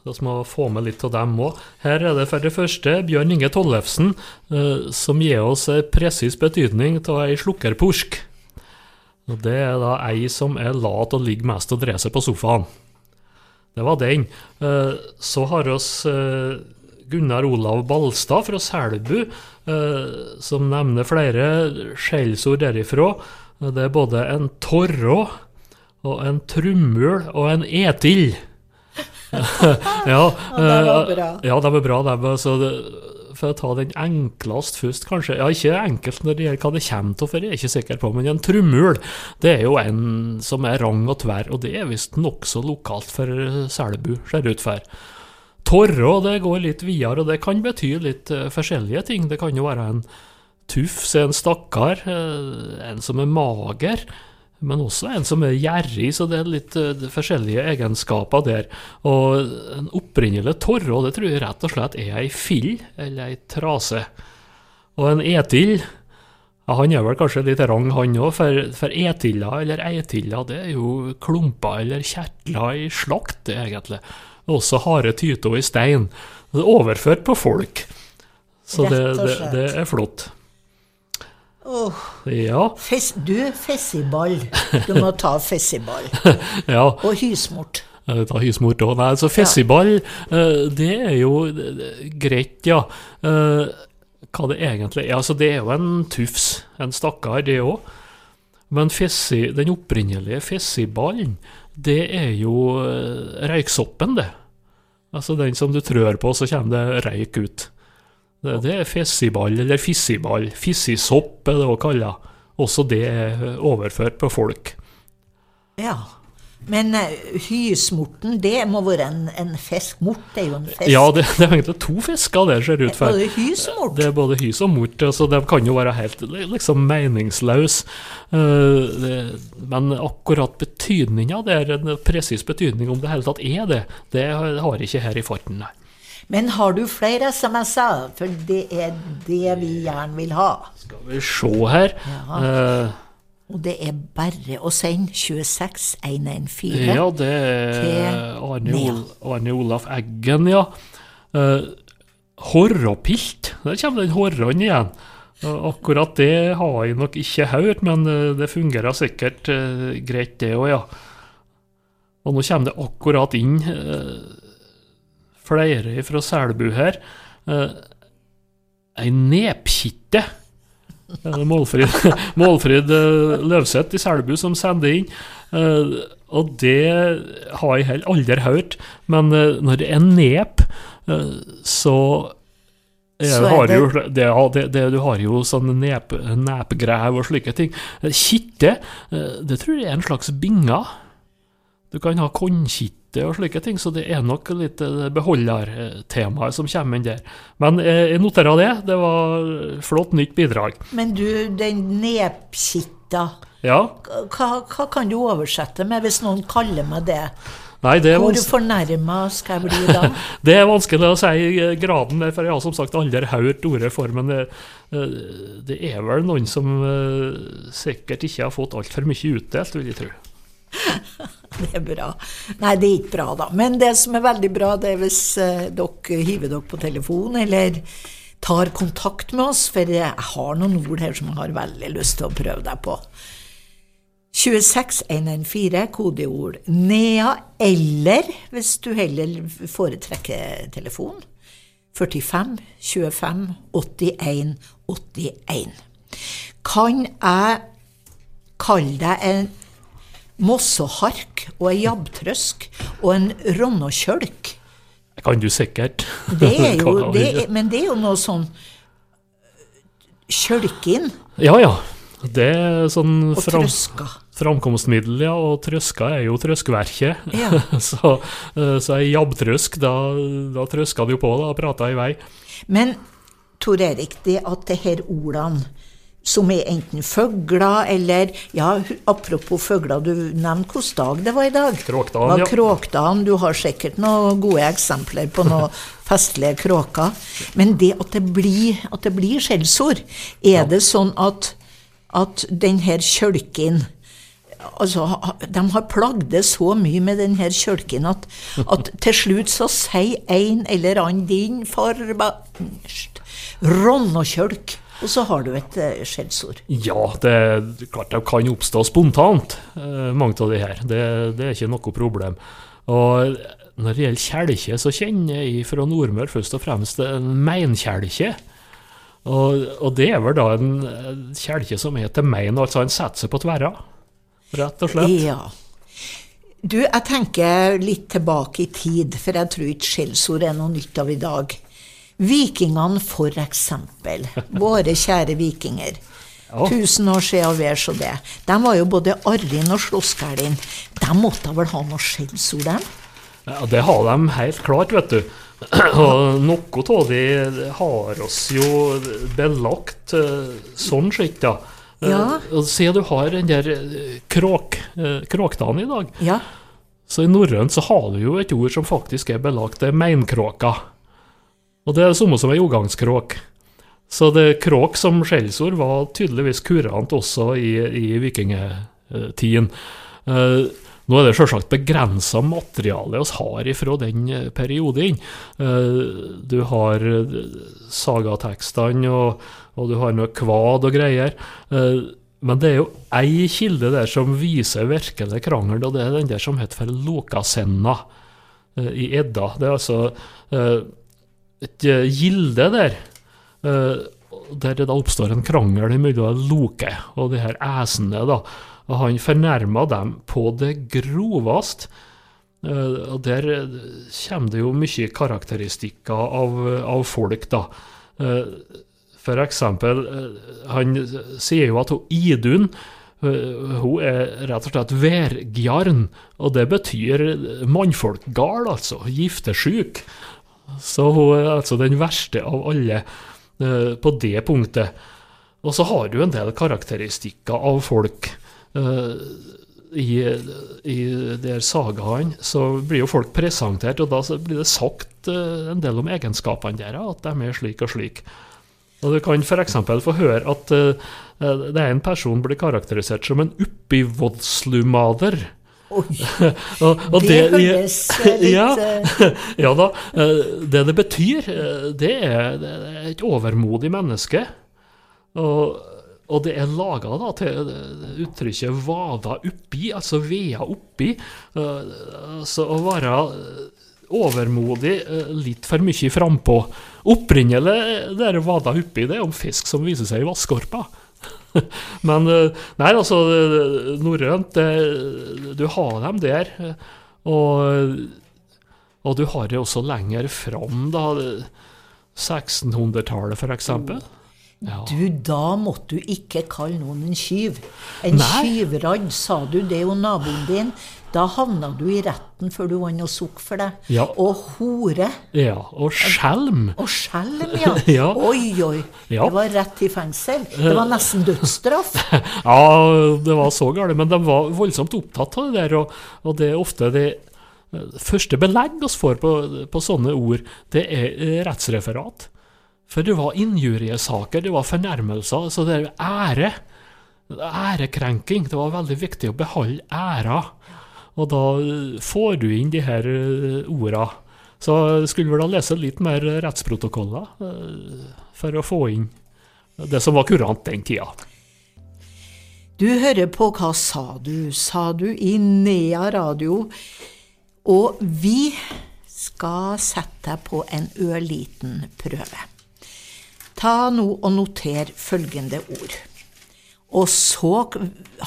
Vi må få med litt av dem òg. Her er det for det første Bjørn Inge Tollefsen, eh, som gir oss en presis betydning av ei slukkerpursk. Og Det er da ei som er lat og ligger mest og dreier seg på sofaen. Det var den. Eh, Så har oss eh, Gunnar Olav Balstad fra Selbu, som nevner flere skjellsord derifra. Det er både en torrå og en trummel og en etild. [laughs] [laughs] ja, det var eh, bra. ja, det var bra. Det var, så det, for å ta den enklest først, kanskje. Ja, ikke enkelt når det gjelder hva det kommer til, for jeg er ikke sikker på, men en trumul det er jo en som er rang og tverr, og det er visst nokså lokalt for Selbu, ser det ut for. torre, det går litt videre, og det kan bety litt uh, forskjellige ting. Det kan jo være en tufs, en stakkar, uh, en som er mager, men også en som er gjerrig, så det er litt uh, forskjellige egenskaper der. Og en opprinnelig torre, det tror jeg rett og slett er ei fill, eller ei trase. Og en etil, ja, han er vel kanskje litt rang, han òg, for, for etiller eller eitiller, det er jo klumper eller kjertler i slakt, egentlig. Også harde tyter i stein. Det er overført på folk. Så det, det, det er flott. Åh, Ja, fes, du, fessiball. Du må ta fessiball. [laughs] ja. Og hysmort. Eh, Ta hysmort òg. Nei, så fessiball, ja. det er jo eh, greit, ja. Eh, Hva det egentlig er? Altså, det er jo en tufs, en stakkar, det òg. Men fessi, den opprinnelige fessiballen, det er jo reiksoppen, røyksoppen, det. Altså den som du trør på, så kommer det røyk ut. Det, det er fessiball, eller fissiball. Fissisopp er det også kalla. Også det er overført på folk. Ja. Men eh, hysmorten, det må være en, en fisk. Mort det er jo en fisk. Ja, det, det er egentlig to fisker der, ser det ut for. Både hys og mort. Det er både hys og mort, altså de kan jo være helt liksom meningsløse. Eh, men akkurat betydninga der, en presis betydning om det hele tatt er det, det har jeg ikke her i farten, nei. Men har du flere SMS-er? For det er det vi gjerne vil ha. Skal vi se her. Ja. Uh, Og det er bare å sende 26114. ja, det er Til Arne, Arne Olaf Eggen, ja. Uh, Horrapilt. Der kommer den horran igjen. Eh, akkurat det har jeg nok ikke hørt, men eh, det fungerer sikkert uh, greit, det òg, ja. Og nå kommer det akkurat inn eh, flere fra Selbu her. Ei nepkitte. Er Målfrid, [laughs] Målfrid eh, Løvseth i Selbu som sender inn. Eh, og det har jeg heller aldri hørt. Men eh, når det er nep, eh, så jeg har jo, det, det, det, Du har jo sånne nep, nepgrev og slike ting. Eh, Kitte, eh, det tror jeg er en slags binger. Du kan ha kornkitte og slike ting, så det er nok litt eh, beholdertemaet som kommer inn der. Men eh, jeg noterer det. Det var flott nytt bidrag. Men du, den nepkitta, Ja. hva, hva kan du oversette med hvis noen kaller meg det? Nei, det er, Hvor fornærma skal jeg bli da? [laughs] det er vanskelig å si eh, graden, for jeg har som sagt aldri hørt ordet for, men det, det er vel noen som sikkert ikke har fått altfor mye utdelt, vil jeg tro. Det er bra. Nei, det er ikke bra, da. Men det som er veldig bra, det er hvis eh, dere hiver dere på telefon, eller tar kontakt med oss, for jeg har noen ord her som jeg har veldig lyst til å prøve deg på. 26114, kodeord NEA, eller hvis du heller foretrekker telefon, 45 25 81 81. Kan jeg kalle deg en mossehark og hark og ei jabbtrøsk og en ronnokjølk? Det kan du sikkert. Det er [laughs] jo, det er, men det er jo noe sånn Kjølkin Ja, ja. Det er sånn og fram, trøska. framkomstmiddel, ja, og trøska er jo trøskverket. Ja. [laughs] så eh, så ei jabbtrøsk, da, da trøska du på da, prata i vei. Men Tor Erik, det at det her ordene som er enten føgler eller Ja, apropos føgler, du nevnte hvilken dag det var i dag? Kråkdagen, var ja. Kråkdagen. Du har sikkert noen gode eksempler på noen [laughs] festlige kråker. Men det at det blir, at det blir skjellsord, er det sånn at, at den her kjølken Altså, de har plagd det så mye med den her kjølken at, at [laughs] til slutt så sier en eller annen din forba... Ronnokjølk. Og så har du et eh, skjellsord. Ja, det er klart det kan oppstå spontant, eh, mange av de her. Det, det er ikke noe problem. Og når det gjelder kjelke, så kjenner jeg fra Nordmøre først og fremst en meinkjelke. Og, og det er vel da en kjelke som er til mein, altså en setter seg på tverra, rett og slett. Ja. Du, jeg tenker litt tilbake i tid, for jeg tror ikke skjellsord er noe nytt av i dag. Vikingene, for eksempel. Våre kjære vikinger. Oh. Tusen år siden vel så det. De var jo både arrin og slåssgælin. De måtte vel ha noe skjellsord, dem? Ja, det har de helt klart, vet du. [clears throat] Og noe av de har oss jo belagt eh, sånn sett, da. Eh, Ja. Se du har den der eh, kråk, eh, kråkdagen i dag. Ja. Så i norrønt så har du jo et ord som faktisk er belagt, det er meinkråka. Og det er det samme som ei jordgangskråk, Så det kråk som skjellsord var tydeligvis kurant også i, i vikingtiden. Eh, nå er det selvsagt begrensa materiale vi har ifra den eh, perioden. Eh, du har sagatekstene, og, og du har noe kvad og greier. Men det er jo ei kilde der som viser virkelig krangel, og det er den der som heter for Lokasenna i Edda. Det er altså et eh, gilde der, eh, der det oppstår en krangel mellom Loke og de her æsene. da, og Han fornærmer dem på det groveste. Eh, og Der kommer det jo mye karakteristikker av, av folk, da. For eksempel, han sier jo at hun Idun hun er rett og slett værgjarn, og det betyr mannfolkgal, altså. Giftesjuk. Så hun er altså den verste av alle uh, på det punktet. Og så har du en del karakteristikker av folk. Uh, I, i der sagaene så blir jo folk presentert, og da blir det sagt uh, en del om egenskapene deres, at de er slik og slik. Og Du kan f.eks. få høre at det er en person blir karakterisert som en uppivodslumader. [laughs] Og, og det høres eh, [laughs] litt ja, [laughs] eh, ja da. eh, Det det betyr, eh, det er, det er et overmodig menneske. Og, og det er laga til uttrykket 'vada oppi', altså vea oppi. Altså å være overmodig, litt for mye frampå. Opprinnelig det er 'vada oppi', det er om fisk som viser seg i vannskorpa. [laughs] Men eh, nei, altså, eh, norrønt Du har dem der. eh, Og, og du har det også lenger fram, da. 1600-tallet, for eksempel. Ja. Du, da måtte du ikke kalle noen en skyv. En skyvradd, sa du det jo, naboen din. Da havna du i retten før du vant noe sukk for det. Ja. Og hore. ja. Og skjelm. Og skjelm, ja. [laughs] Ja. Oi, oi. Ja. Det var rett i fengsel. Det var nesten dødsstraff. [laughs] Ja, det var så galt, men de var voldsomt opptatt av det der, og, og det er ofte det eh, første belegg vi får på, på sånne ord, det er eh, rettsreferat. For det var injuriesaker, det var fornærmelser, så det er ære. Ærekrenking. Det var veldig viktig å beholde æra. Og da eh, får du inn de her eh, orda. Så skulle vel da lese litt mer rettsprotokoller eh, for å få inn det som var kurant den tida. Du hører på Hva sa du, sa du i Nea radio. Og vi skal sette deg på en ørliten prøve. Ta nå og noter følgende ord. Og så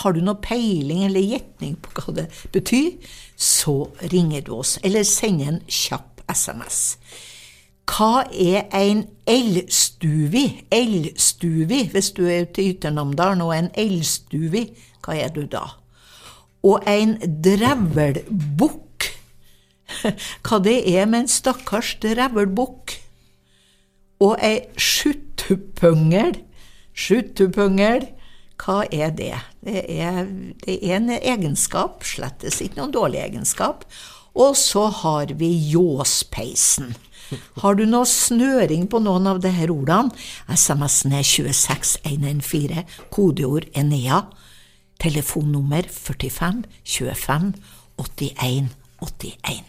har du noe peiling eller gjetning på hva det betyr, så ringer du oss, eller sender en kjapp SMS. Hva er en elstuvi? Elstuvi, hvis du er ute i Ytternamdalen og en elstuvi, hva er du da? Og en drevelbukk, [laughs] hva det er med en stakkars drevelbukk? Og ei skjuttupungel, skjuttupungel, hva er det? Det er, det er en egenskap, slettes ikke noen dårlig egenskap. Og så har vi ljåspeisen. Har du noe snøring på noen av disse ordene? SMS-en er 26114, kodeord Enea. Telefonnummer 45 25 81 81.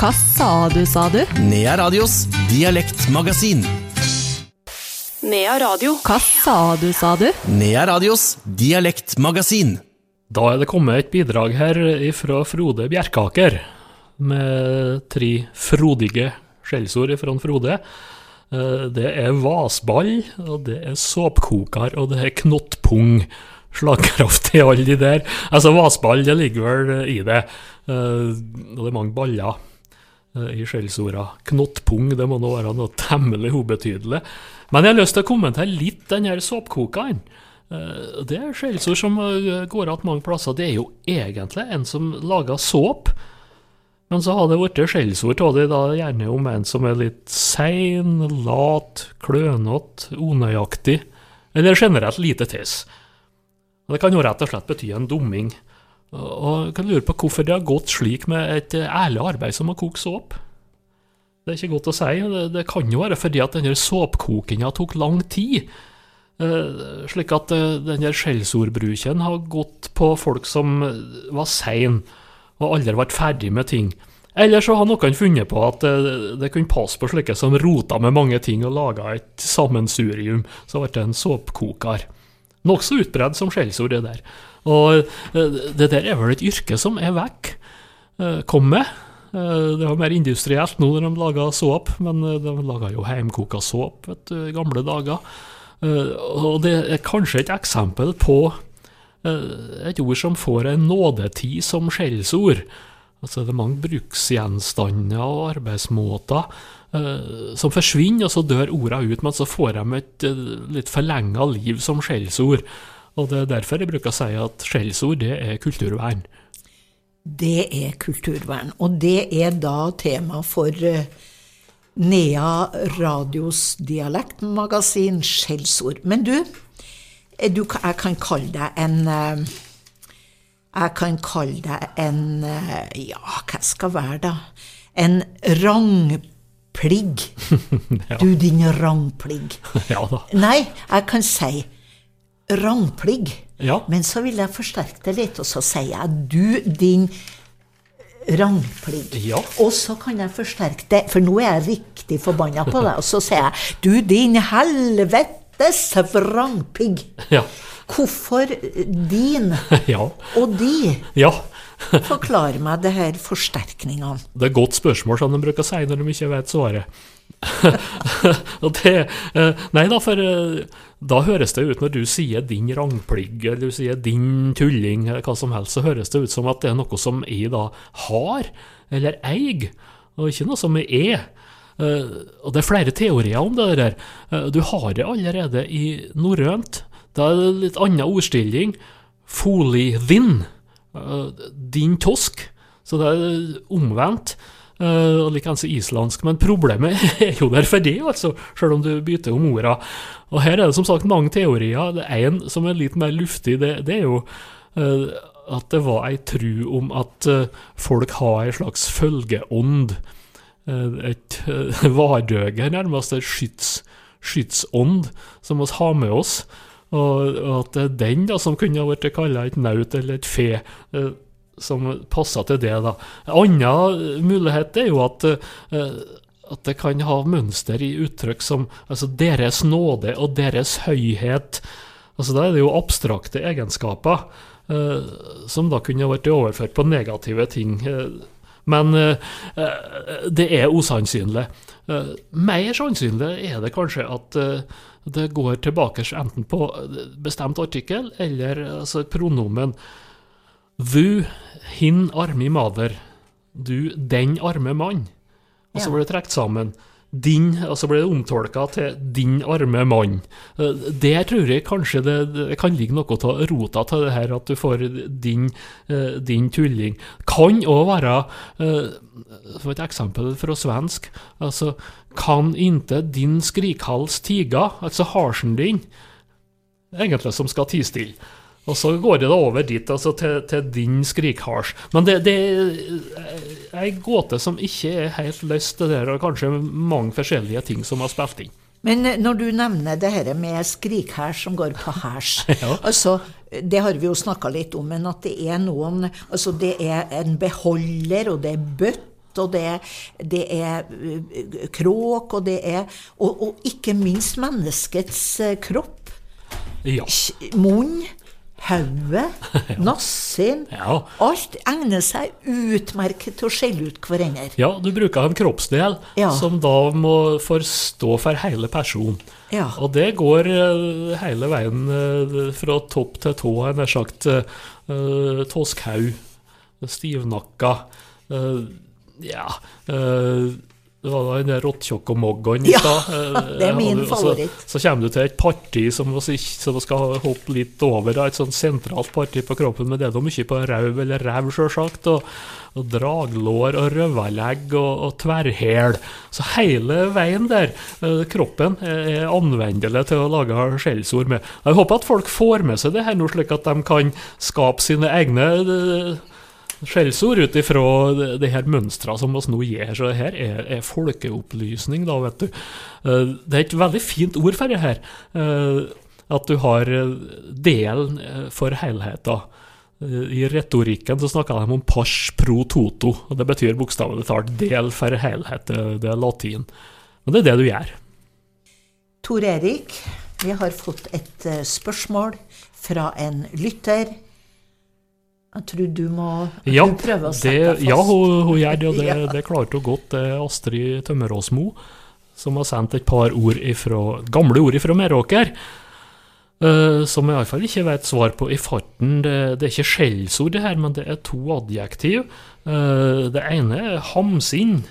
Hva sa du, sa du? Nea Radios dialektmagasin. Nea Radio. Hva sa du, sa du? Nea Radios dialektmagasin. Da er det kommet et bidrag her fra Frode Bjerkaker, med tre frodige skjellsord fra Frode. Eh, Det er vasball, og det er såpkoker, og det er knottpung. Slagkraft i alle de der. Altså, vasball, det ligger vel i det. Eh, Og det er mange baller eh, i skjellsorda. Knottpung, det må nå være noe temmelig ubetydelig. Men jeg har lyst til å kommentere litt den her såpkokeren. Eh, Det er skjellsord som eh, går igjen mange plasser. Det er jo egentlig en som lager såp, Men så har det blitt skjellsord av det, da gjerne om en som er litt sein, lat, klønete, unøyaktig, eller generelt lite tiss. Det kan jo rett og slett bety en dumming. Og jeg kan lure på hvorfor det har gått slik med et ærlig arbeid som å koke såp. Det er ikke godt å si. Det, det kan jo være fordi at denne såpkokinga tok lang tid. Eh, slik at eh, denne skjellsordbruken har gått på folk som var seine og aldri vært ferdig med ting. Eller så har noen funnet på at det, det kunne passe på slike som rota med mange ting og laga et sammensurium, så ble det en såpkoker. Nokså utbredt som skjellsord, det der. Og eh, det der er vel et yrke som er vekk. Eh, Kom med. Eh, Det var mer industrielt nå når de laga såp, men eh, de laga jo heimkoka såp i gamle dager. Eh, Og det er kanskje et eksempel på et ord som får en nådetid som skjellsord. Altså det er mange bruksgjenstander og arbeidsmåter som forsvinner, og så dør ordene ut, men så får de et litt forlenga liv som skjellsord. Og det er derfor jeg bruker å si at skjellsord, det er kulturvern. Det er kulturvern, og det er da tema for eh, Nea Radios dialektmagasin Skjellsord. Men du, eh, du, jeg kan kalle deg en eh, Jeg kan kalle deg en Ja, hva skal være, da? En rangpligg. [laughs] Ja. Du, din rangpligg. [laughs] Ja da. Nei, jeg kan si rangpligg. Ja. Men så vil jeg forsterke det litt, og så sier jeg du, din rangpligg. Ja. Og så kan jeg forsterke det, for nå er jeg riktig forbanna på deg, og så sier jeg du, din helvetes vrangpigg. Ja. Hvorfor din [laughs] Ja. og de? ja. [laughs] Forklar meg det her forsterkningene. Det er et godt spørsmål, som de bruker å si når de ikke vet svaret. [laughs] det, eh, nei da, for eh, da høres det ut når du sier din rangpligg, eller du sier din tulling, hva som helst, så høres det ut som at det er noe som jeg da har, eller eier, og ikke noe som jeg er. Eh, og det er flere teorier om det der. Du har det allerede i norrønt. Da er det litt annen ordstilling. Foli din. Eh, din tosk. Så det er omvendt. Eh, og likeens islandsk. Men problemet [laughs] er jo der for det, altså, selv om du bytter om orda. Og her er det som sagt mange teorier. Det Én som er litt mer luftig, det, det er jo eh, at det var ei tru om at eh, folk har ei slags følgeånd. Et [laughs] vardøge, nærmest et skyts, skytsånd, som vi har med oss. Og, og at det er den da, som kunne ha vært kalla et naut eller et fe, som passer til det. da. En annen mulighet er jo at, eh, at det kan ha mønster i uttrykk som altså deres nåde og deres høyhet. Altså Da er det jo abstrakte egenskaper eh, som da kunne vært overført på negative ting. Eh, men eh, eh, det er usannsynlig. Eh, mer sannsynlig er det kanskje at eh, det går tilbake enten på bestemt artikkel eller altså pronomen. Vu, hin armi mader. Du, den arme mann. Og så ble det trukket sammen. Din, og så ble det omtolka til 'din arme mann'. Eh, Der tror jeg kanskje det, det kan ligge noe av rota til det her, at du får din, eh, din tulling. Kan òg være, eh, for et eksempel fra svensk, altså Kan inte din skrikhals tiga, altså harsen din, egentlig som skal tie stille. Og så går det da over dit, altså til, til din skrikhars. Men det, det er ei gåte som ikke er helt løst, det der, og kanskje mange forskjellige ting som har spilt inn. Men eh, når du nevner det her med skrikhærs som går på hærs [laughs] Ja. altså, Det har vi jo snakka litt om, men at det er noen altså Det er en beholder, og det er bøtt, og det, det er eh, kråk, og det er og, og ikke minst menneskets eh, kropp. Ja. Munn, hodet, [laughs] nassen. Ja. Alt egner seg utmerket til å skjelle ut hverandre. ja, du bruker en kroppsdel Ja. som da må forstå for hele personen. Ja. Og det går eh, hele veien eh, fra topp til tå, jeg nær sagt. Uh, Toskhaug, stivnakka, eh, ja eh, Det var den der Rottjokkomoggan i Ja, stad. Ja, [laughs] det er min favoritt. så-. Så, kommer du til et parti som, vi vi skal hoppe litt over, et sånn sentralt parti på kroppen, men det er da mye på rau eller ræv, sjølsagt. Og, og draglår og røvalegg og, og tverrhæl. Så hele veien der, eh, kroppen, er er anvendelig til å lage skjellsord med. Jeg håper at folk får med seg det her nå, slik at de kan skape sine egne eh, skjellsord ut ifra det her mønstra som oss nå gjør. Så det her er, er folkeopplysning, da, vet du. Eh, Det er et veldig fint ord for det her. eh, At du har eh, delen for helheten. I retorikken så snakker de om pars pro toto, og det betyr bokstavelig talt del for helhet. Det, er latin. Men det er det du gjør. Tor Erik, vi har fått et spørsmål fra en lytter. Jeg tror du må Ja, du prøver å det, sette deg fast. ja hun, hun gjør det, og [laughs] det, det klarte hun godt. Det er Astrid Tømmeråsmo som har sendt et par ord ifra, gamle ord fra Meråker. Uh, som jeg iallfall ikke vet svar på i farten. Det, det er ikke skjellsord, det her, men det er to adjektiv. Uh, det ene er hamsinn,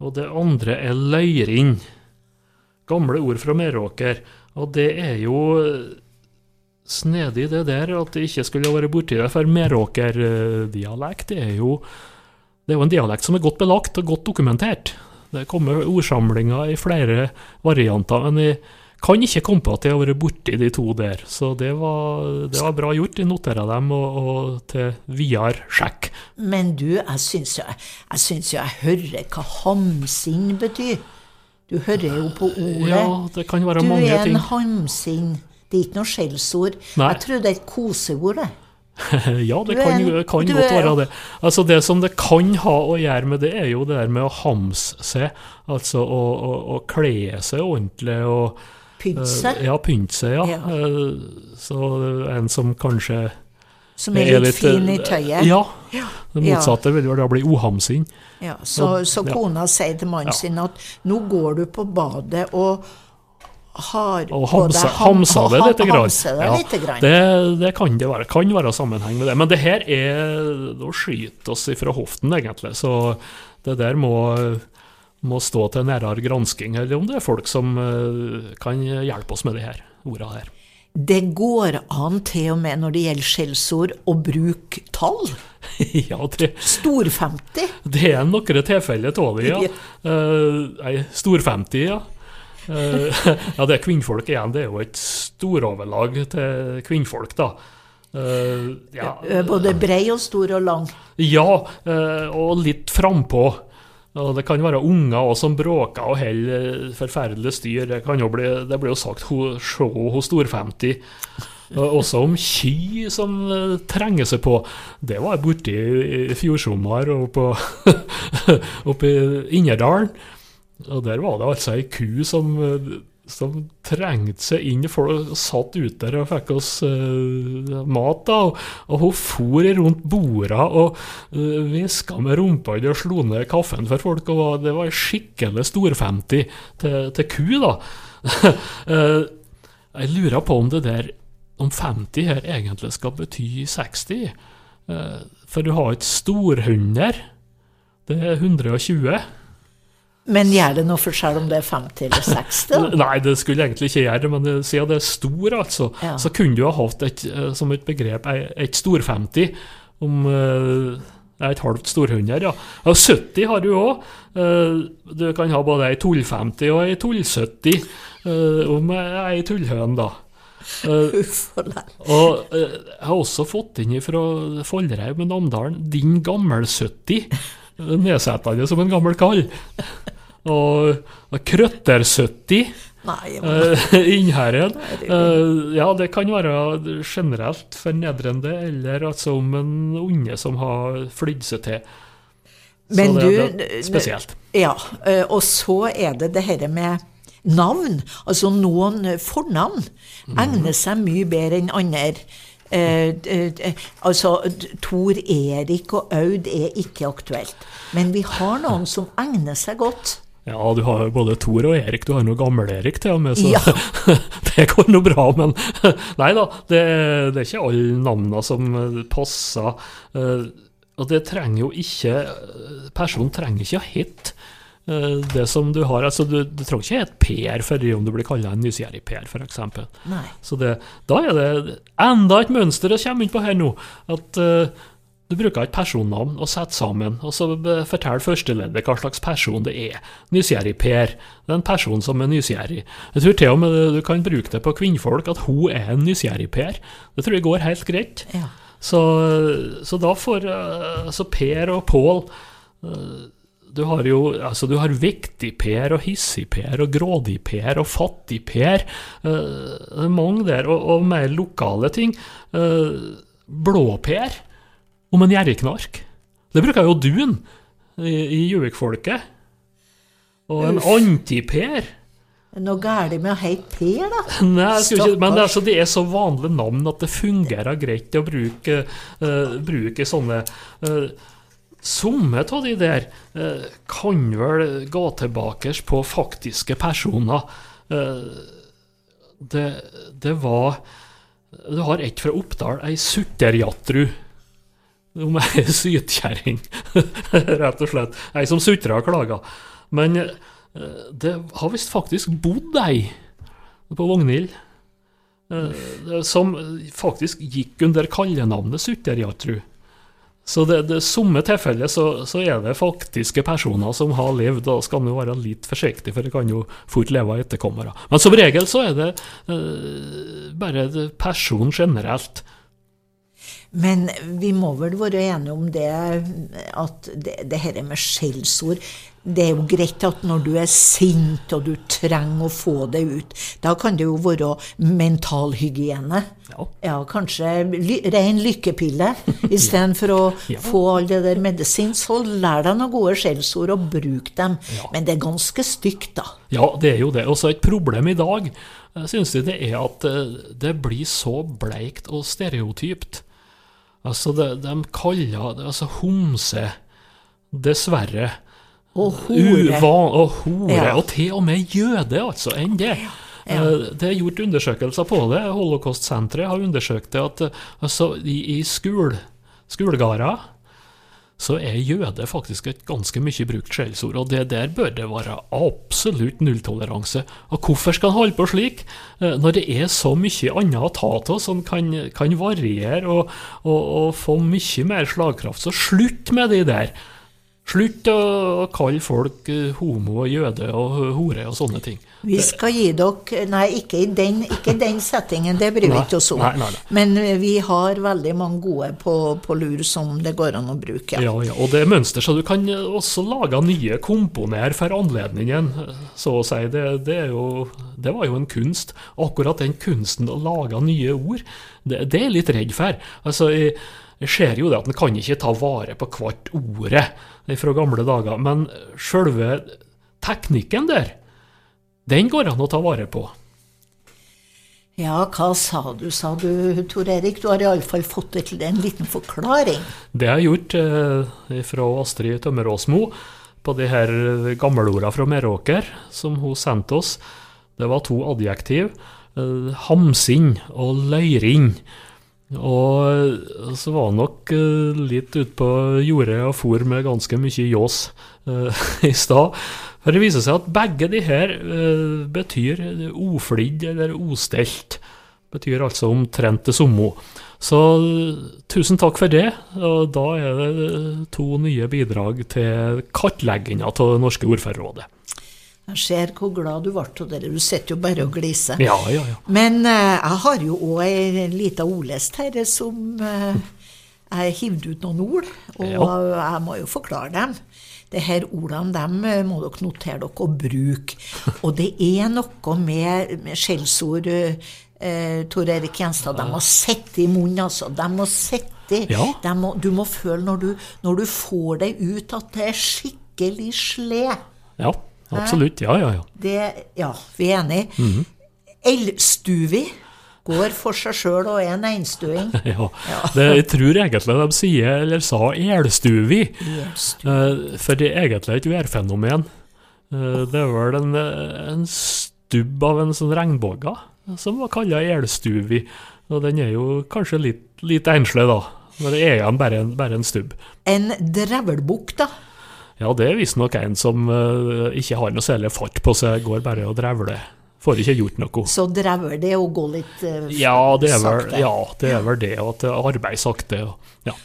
og det andre er løyrinn. Gamle ord fra Meråker. Og det er jo snedig det der at det ikke skulle være borti det, for Meråker-dialekt er jo det er jo en dialekt som er godt belagt og godt dokumentert. Det kommer ordsamlinger i flere varianter, men jeg kan ikke komme på at jeg har vært borti de to der. Så det var, det var bra gjort. Jeg noterer dem og, og til videre sjekk. Men du, jeg syns jo jeg, jeg hører hva hamsing betyr. Du hører jo på ordet. Ja, det kan være du mange er en hamsinn. Det er ikke noe skjellsord. Jeg tror det er et koseord. det. [laughs] ja, det er kan, kan godt er- være det. Altså Det som det kan ha å gjøre med det, er jo det der med å hamse seg. Altså å, å, å kle seg ordentlig og Pynte eh, seg. Ja, pynte seg, ja. Ja. Eh, Så en som kanskje Som er litt fin i eh, tøyet. Ja. Ja. Det motsatte vil jo da bli ohamsing. Ja, så, så kona sier til mannen sin at nå går du på badet og har Og hamse, hamsa, det [laughs] lite grann. det Ja, det, det kan det være. Kan være sammenheng med det. Men det her er Nå skyter oss ifra hoften, egentlig. Så det der må, må stå til nærmere gransking, eller om det er folk som eh, kan hjelpe oss med de her orda her. Det går an til og med når det gjelder skjellsord, å bruke tall. [laughs] ja, det, Stor-50. det er noen tilfeller av det, ja. Eh, Nei, stor-50, ja. Eh, [laughs] ja, det er kvinnfolk igjen. Det er jo et storoverlag til kvinnfolk, da. Eh, ja, Både brei og stor og lang. Ja, eh, og litt frampå. Og det kan være unger også som bråker og holder forferdelig styr. Det, bli, det blir jo sagt ho, se hos Stor-50. Også om ky som eh, trenger seg på. Det var jeg borti i fjor sommer [laughs] oppe i Innerdalen. Og der var det altså ei ku som, eh, som trengte seg inn. Folk satt ute der og fikk oss uh, mat. da, og, og hun for rundt borda og uh, hviska med rumpa og slo ned kaffen for folk. og var- Det var ei skikkelig stor-50 til, til ku, da. uh, [laughs] jeg lurer på om det der om 50 her egentlig skal bety 60. Eh, for du har et storhunder. Det er 120. Men gjør det noe forskjell om det er 50 eller 60? Nei, det skulle egentlig ikke gjøre det, men siden det er stor, altså, Ja. så kunne du ha hatt et, eh, som et begrep et stor-50 om eh, et halvt storhunder. Ja. Og 70 har du òg. Du kan ha både ei tull-50 og ei tull-70 eh, om ei tullhøn, da. Eh, og eh, jeg har også fått inn fra Follreim med Namdalen 'Din gammel-70'. Nedsettende som en gammel kall. Og, og Krøtter-70 Nei, men, uh, [laughs] Innherred. Uh, ja, det kan være generelt fornedrende, eller altså om en unge som har flydd seg til. Men Så det, du- det er spesielt. Ja, eh, og så er det det her med navn. Altså noen fornavn egner seg mye bedre enn andre. Eh, eh, altså Tor Erik og Aud er ikke aktuelt. Men vi har noen som egner seg godt. Ja, du har jo både Tor og Erik, du har noe gammel-Erik til og med, så Ja. [laughs] det går nå bra. Men [laughs] nei da, det, det er ikke alle navnene som eh, passer. eh, Og det trenger jo ikke Personen trenger ikke å hete eh, det som du har altså Du, du trenger ikke hete Per for om du blir kalla en nysgjerrig Per, f.eks. Så det, da er det enda et mønster å komme inn på her nå. At eh, du bruker et personnavn og setter sammen, og så forteller førsteleddet hva slags person det er. Nysgjerrig Per. Det er en person som er nysgjerrig. Jeg tror til og med du kan bruke det på kvinnfolk, at hun er en nysgjerrig Per. Det tror jeg går helt greit. Ja. Så, så da får eh, altså Per og Pål eh, Du har jo altså du har viktig-Per og hissig-Per og grådig-Per og fattig-Per. Uh, er mange der. Og, og mer lokale ting. Uh, Blå-Per om en gjerriknark. Det bruker jo duen i, i Gjøvik-folket. Og en Uff. anti-Per. Er Noe galt med å hete Per, da? [laughs] Nei, ikke, men det er, så, det er så vanlige navn at det fungerer greit å bruke, uh, bruke sånne uh, Somme av de der uh, kan vel gå tilbake på faktiske personer. Det, det var Du har et fra Oppdal, ei sutterjatru. Om ei sytkjerring, [laughs] rett og slett. Ei som sutra og klaga. Men eh, det har visst faktisk bodd ei på Vognhild. eh, Som faktisk gikk under kallenavnet Sutterjatru. Så det, somme tilfellet så, så er det faktiske personer som har levd, og skal man være litt forsiktig, for det kan jo fort leve etterkommere. Men som regel så er det uh, bare personen person generelt. Men vi må vel være enige om det at det, det her med skjellsord Det er jo greit at når du er sint og du trenger å få det ut, da kan det jo være mentalhygiene. Ja. Ja, kanskje ly ren lykkepille [laughs] istedenfor å Ja. få all det der medisin. Så lær deg noen gode skjellsord og bruk dem. Ja. Men det er ganske stygt, da. Ja, det er jo det. Og så et problem i dag, syns synes jeg det er at eh, det blir så bleikt og stereotypt. Altså, de, de kaller det altså homse, dessverre. Og hore. Uvan og hore, Ja. og til og med jøde, altså, enn det. Eh, Det er gjort undersøkelser på det. Holocaust-senteret har undersøkt det at eh, altså, i, i skolegarder så er jøde faktisk et ganske mye brukt skjellsord, og det der bør det være absolutt nulltoleranse. Og hvorfor skal en holde på slik, eh, når det er så mye annet å ta av som kan, kan variere og, og, og få mye mer slagkraft? Så slutt med de der. Slutt å å kalle folk eh, homo og jøde og hore og sånne ting. Vi skal gi dere Nei, ikke i den, ikke den [laughs] settingen, det bryr vi ikke oss om. nei, nei, nei. Men vi har veldig mange gode på, på lur som det går an å bruke. Ja, ja, og det er mønster, så du kan eh, også lage nye komponer for anledningen, eh, så å si. Det, det, jo, det var jo en kunst. Akkurat den kunsten å lage nye ord, det, det er litt redd for. Altså, jeg, jeg ser jo det at en kan ikke ta vare på hvert ordet fra gamle dager, men sjølve teknikken der, den går an å ta vare på. Ja, hva sa du, sa du, Tor Erik? Du har iallfall fått det til en liten forklaring. Det jeg har gjort eh, fra Astrid Tømmeråsmo på de her gammelorda fra Meråker som hun sendte oss, det var to adjektiv. Eh, hamsinn og løyring. Og så var han nok eh, litt ute på jordet og for med ganske mye ljås eh, [laughs] i stad. For det viser seg at begge de her eh, betyr oflidd eller ostelt. Betyr altså omtrent det samme. Så tusen takk for det. Og da er det to nye bidrag til kartlegginga av det norske ordførerrådet. Jeg ser hvor glad du ble av det. Du sitter jo bare og gliser. Ja, ja, ja. Men uh, jeg har jo òg ei lita ordlest her som uh, jeg hivde ut noen ord, og jeg må jo forklare dem. Det her ordene dem eh, må dere notere dere og bruke. Og det er noe med, med skjellsord, eh, Tor Erik Gjenstad. De må sitte i munnen, altså. De må sitte. Ja. De må, du må føle når du, når du får det ut, at det er skikkelig sled. Ja, absolutt. Ja, ja, ja. Det, ja, vi er enige. Elstuvi går for seg sjøl og er en einstuing. [laughs] ja. Det, jeg tror egentlig de sier, eller sa, elstuvi. Eh, for det er egentlig et værfenomen. Eh, det er vel en, en stubb av en sånn regnbue som var kalla elstuvi. Og den er jo kanskje litt, litt enslig, da. Men det er igjen bare en, bare en stubb. En drevelbukk, da. Ja, det er visstnok en som uh, ikke har noe særlig fart på seg, går bare og drevler. Får ikke gjort noe. Så drever det å gå litt uh, Ja, det er vel, sakte. ja, det, er vel det, at det arbeider sakte. Og, ja.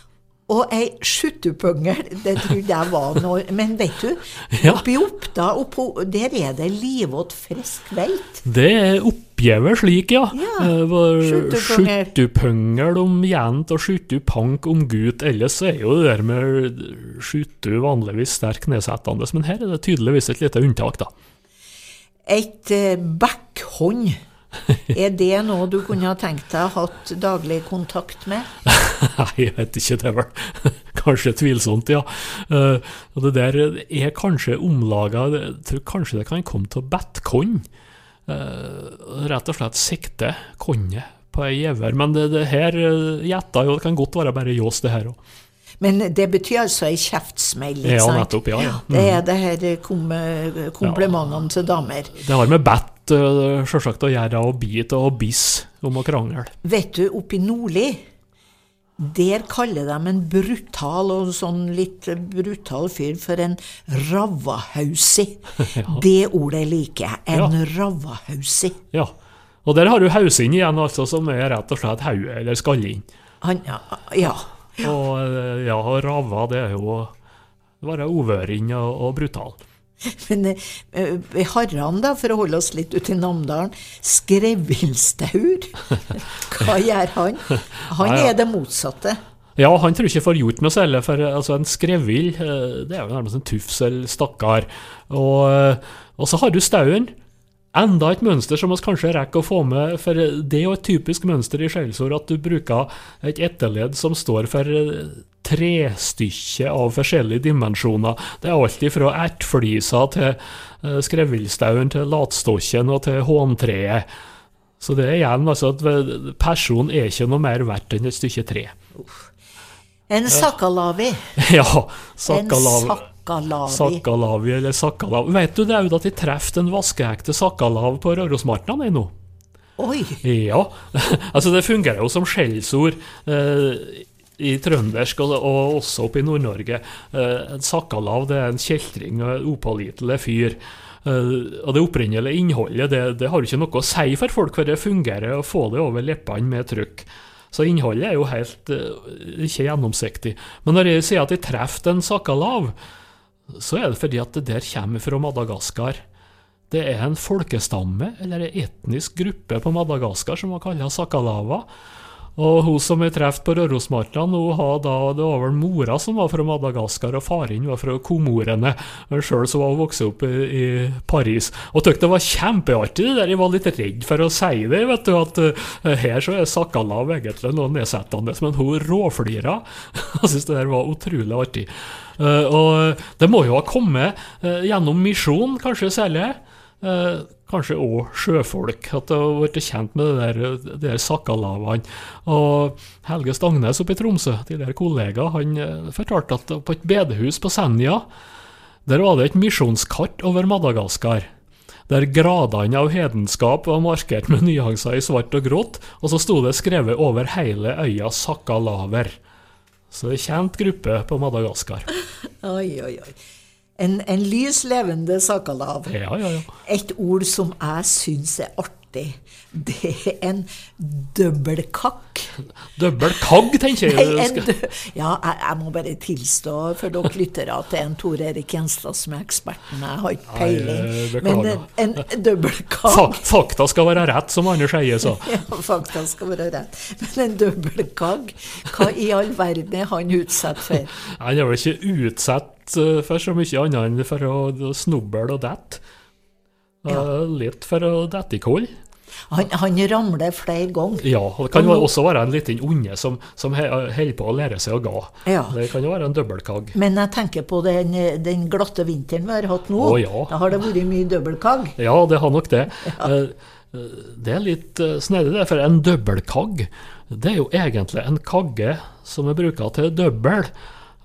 Og ei skjuttepøngel, [laughs] det trodde jeg var noe Men vet du, [laughs] oppi Oppda, oppå, der er det livått frisk veit. Det er oppgivet slik, ja. Ja, Eh. Skjuttepøngel om jent og skjuttupank om gutt. Ellers er jo det der med skjuttu vanligvis sterkt nedsettende, men her er det tydeligvis et lite unntak, da. Et eh, backhånd, [laughs] er det noe du kunne ha tenkt deg hatt daglig kontakt med? Nei, jeg vet ikke, det er vel [laughs] kanskje tvilsomt, ja. Eh, og det der er kanskje omlaga Jeg tror kanskje det kan komme til bettkorn. Uh, rett og slett sikte kornet på ei gjever. Men det, det her uh, gjetta jo, det kan godt være bare ljås, det her òg. Men det betyr altså ei kjeftsmell, ikke Ja, nettopp, ja, ja. Det er det her kom komplimentene til damer. Det har med bett sjølsagt selvsagt å gjøre, og bit og biss om å krangle. Vet du, oppe i Nordli, der kaller de en brutal og sånn litt brutal fyr for en ravahausi. [laughs] Det ordet liker jeg. En Ja. ravahausi. Ja. Og der har du hausin igjen, altså, som er rett og slett hodet eller skallen. Ja, ja. Og eh, ja, rava, det er jo å være ovøring og, og brutal. [laughs] Men uh, Harran, da, for å holde oss litt ute i Namdalen, skrevilstaur, [laughs] hva gjør han? Han ja. er det motsatte. Ja, han tror ikke får gjort noe særlig, for eh, altså, en skrevill, eh, det er jo nærmest en tufs eller stakkar. Og, eh, og så har du stauen. Enda et mønster som vi kanskje rekker å få med, for det er jo et typisk mønster i skjellsord at du bruker et etterledd som står for trestykke av forskjellige dimensjoner. Det er alt fra ertflisa til eh, skrevillstauen, til latstokken og til håntreet. Så det er igjen altså at personen er ikke noe mer verdt enn et stykke tre. En sakalavi. Ja, [laughs] En sakkalav. Sakalavi. Sakkalavi eller sakkalav. Vet du det er jo at de treffer en vaskeekte sakkalav på Rørosmarknaden nå? Oi! Ja. [laughs] altså det fungerer jo som skjellsord eh, i trøndersk og, og også oppe i Nord-Norge. Eh, sakkalav det er en kjeltring og en upålitelig fyr. Eh, og det opprinnelige innholdet det, det har jo ikke noe å si for folk, for det fungerer å få det over leppene med trykk. Så innholdet er jo helt eh, ikke gjennomsiktig. Men når jeg sier at jeg treffer en sakkalav, så er det fordi at det der kommer fra Madagaskar. Det er en folkestamme, eller en etnisk gruppe på Madagaskar som man kaller sakalava. Og hun som jeg traff på Rørosmarknaden, hun har da, det var vel mora som var fra Madagaskar, og faren var fra Komorene. Sjøl så var hun vokst opp i, i Paris. Og tykk det var kjempeartig, det der. Jeg var litt redd for å si det, vet du, at uh, her så er sakalav egentlig noe nedsettende. Men hun råflira. [laughs] Jeg syns det der var utrolig artig. Eh, og det må jo ha kommet eh, gjennom misjon, kanskje særlig. Eh, kanskje òg sjøfolk, at det har blitt kjent med det der, det der sakkalavene. Og Helge Stangnes oppe i Tromsø, tidligere kollega, han eh, fortalte at på et bedehus på Senja, der var det et misjonskart over Madagaskar. Der gradene av hedenskap var markert med nyanser i svart og grått, og så sto det skrevet over hele øya Sakkalaver. Så er kjent gruppe på Madagaskar. [laughs] Oi, oi, oi. En, en lys levende sakalav. Ja, ja, ja. Et ord som jeg syns er artig, det er en dobbeltkakk. Dobbeltkagg, tenker jeg. Nei, dø ja, jeg, jeg må bare tilstå for dere lyttere at det er en Tor Erik Gjenstad som er eksperten. Jeg har ikke peiling. Men en, en dobbeltkakk Fa fakta skal være rett, som Anders Eie sa. [laughs] Ja, fakta skal være rett. Men en dobbeltkagg, hva i all verden er han utsatt for? Han er vel ikke utsatt eh, for så mye annet enn for å å snuble og dette. Ja. Litt for å dette i koll. Han, han ramler flere ganger. Ja, og det kan jo også være en liten onde som, som holder på å lære seg å ga. Ja. Det kan jo være en dobbeltkagg. Men jeg tenker på den, den glatte vinteren vi har hatt nå. Å, ja. Da har det vært mye dobbeltkagg. Ja, det har nok det. Eh, eh, Det er litt eh, snedig, det, for en dobbeltkagg, det er jo egentlig en kagge som er bruka til dobbel.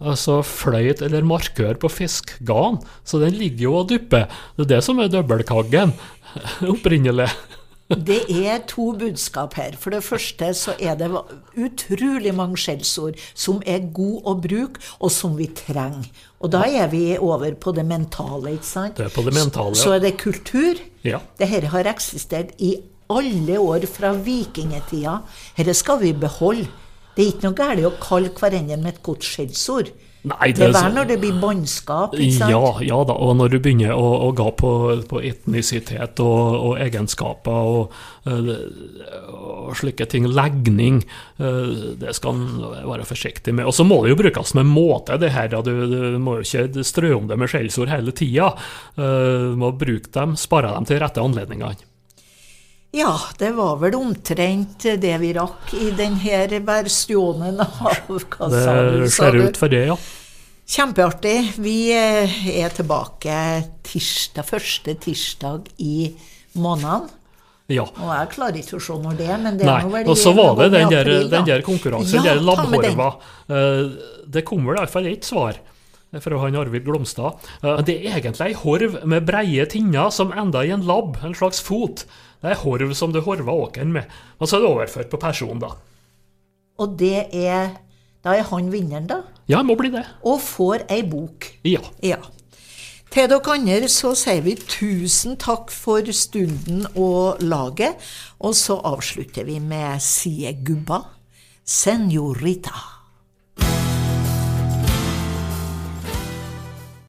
Altså fløyt eller markør på fiskgarn. Så den ligger jo og dupper. Det er det som er dobbeltkaggen [laughs] opprinnelig. Det er to budskap her. For det første så er det utrolig mange skjellsord som er gode å bruke, og som vi trenger. Og da er vi over på det mentale, ikke sant? Det er på det mentale, ja. Så er det kultur. Ja. Dette har eksistert i alle år fra vikingtida. Dette skal vi beholde. Det er ikke noe galt å kalle hverandre med et godt skjellsord. Nei, Det er vel når det blir bannskap, ikke sant? Ja, ja da, og når du begynner å, å gå på, på etnisitet og, og egenskaper og, eh, og slike ting, legning, eh, det skal en være forsiktig med. Og så må det jo brukes med måte, det her. Du, du må jo ikke strø om det med skjellsord hele tida. Du må bruke dem, spare dem til rette anledningene. Ja, det var vel omtrent det vi rakk i denne versjonen av Hva Det ser ut for det, ja. Kjempeartig. Vi eh, er tilbake tirsdag, første tirsdag i måneden. ja. Og jeg klarer ikke å se når det er, men det er nå vel og så var det i den der, den der konkurransen, Ja, der labbhorva. Eh, Det kom vel iallfall ett svar fra han Arvid Glomstad. Eh, Det er egentlig ei horv med breie tinner som enda i en labb, en slags fot. Det er horv som du horva åkeren med. Og så er det overført på person, da. Og det er Da er han vinneren, da. Ja, må bli det. Og får ei bok. Ja. Ja. Til dere andre så sier vi tusen takk for stunden og laget. Og så avslutter vi med Sie Gubba, Senorita.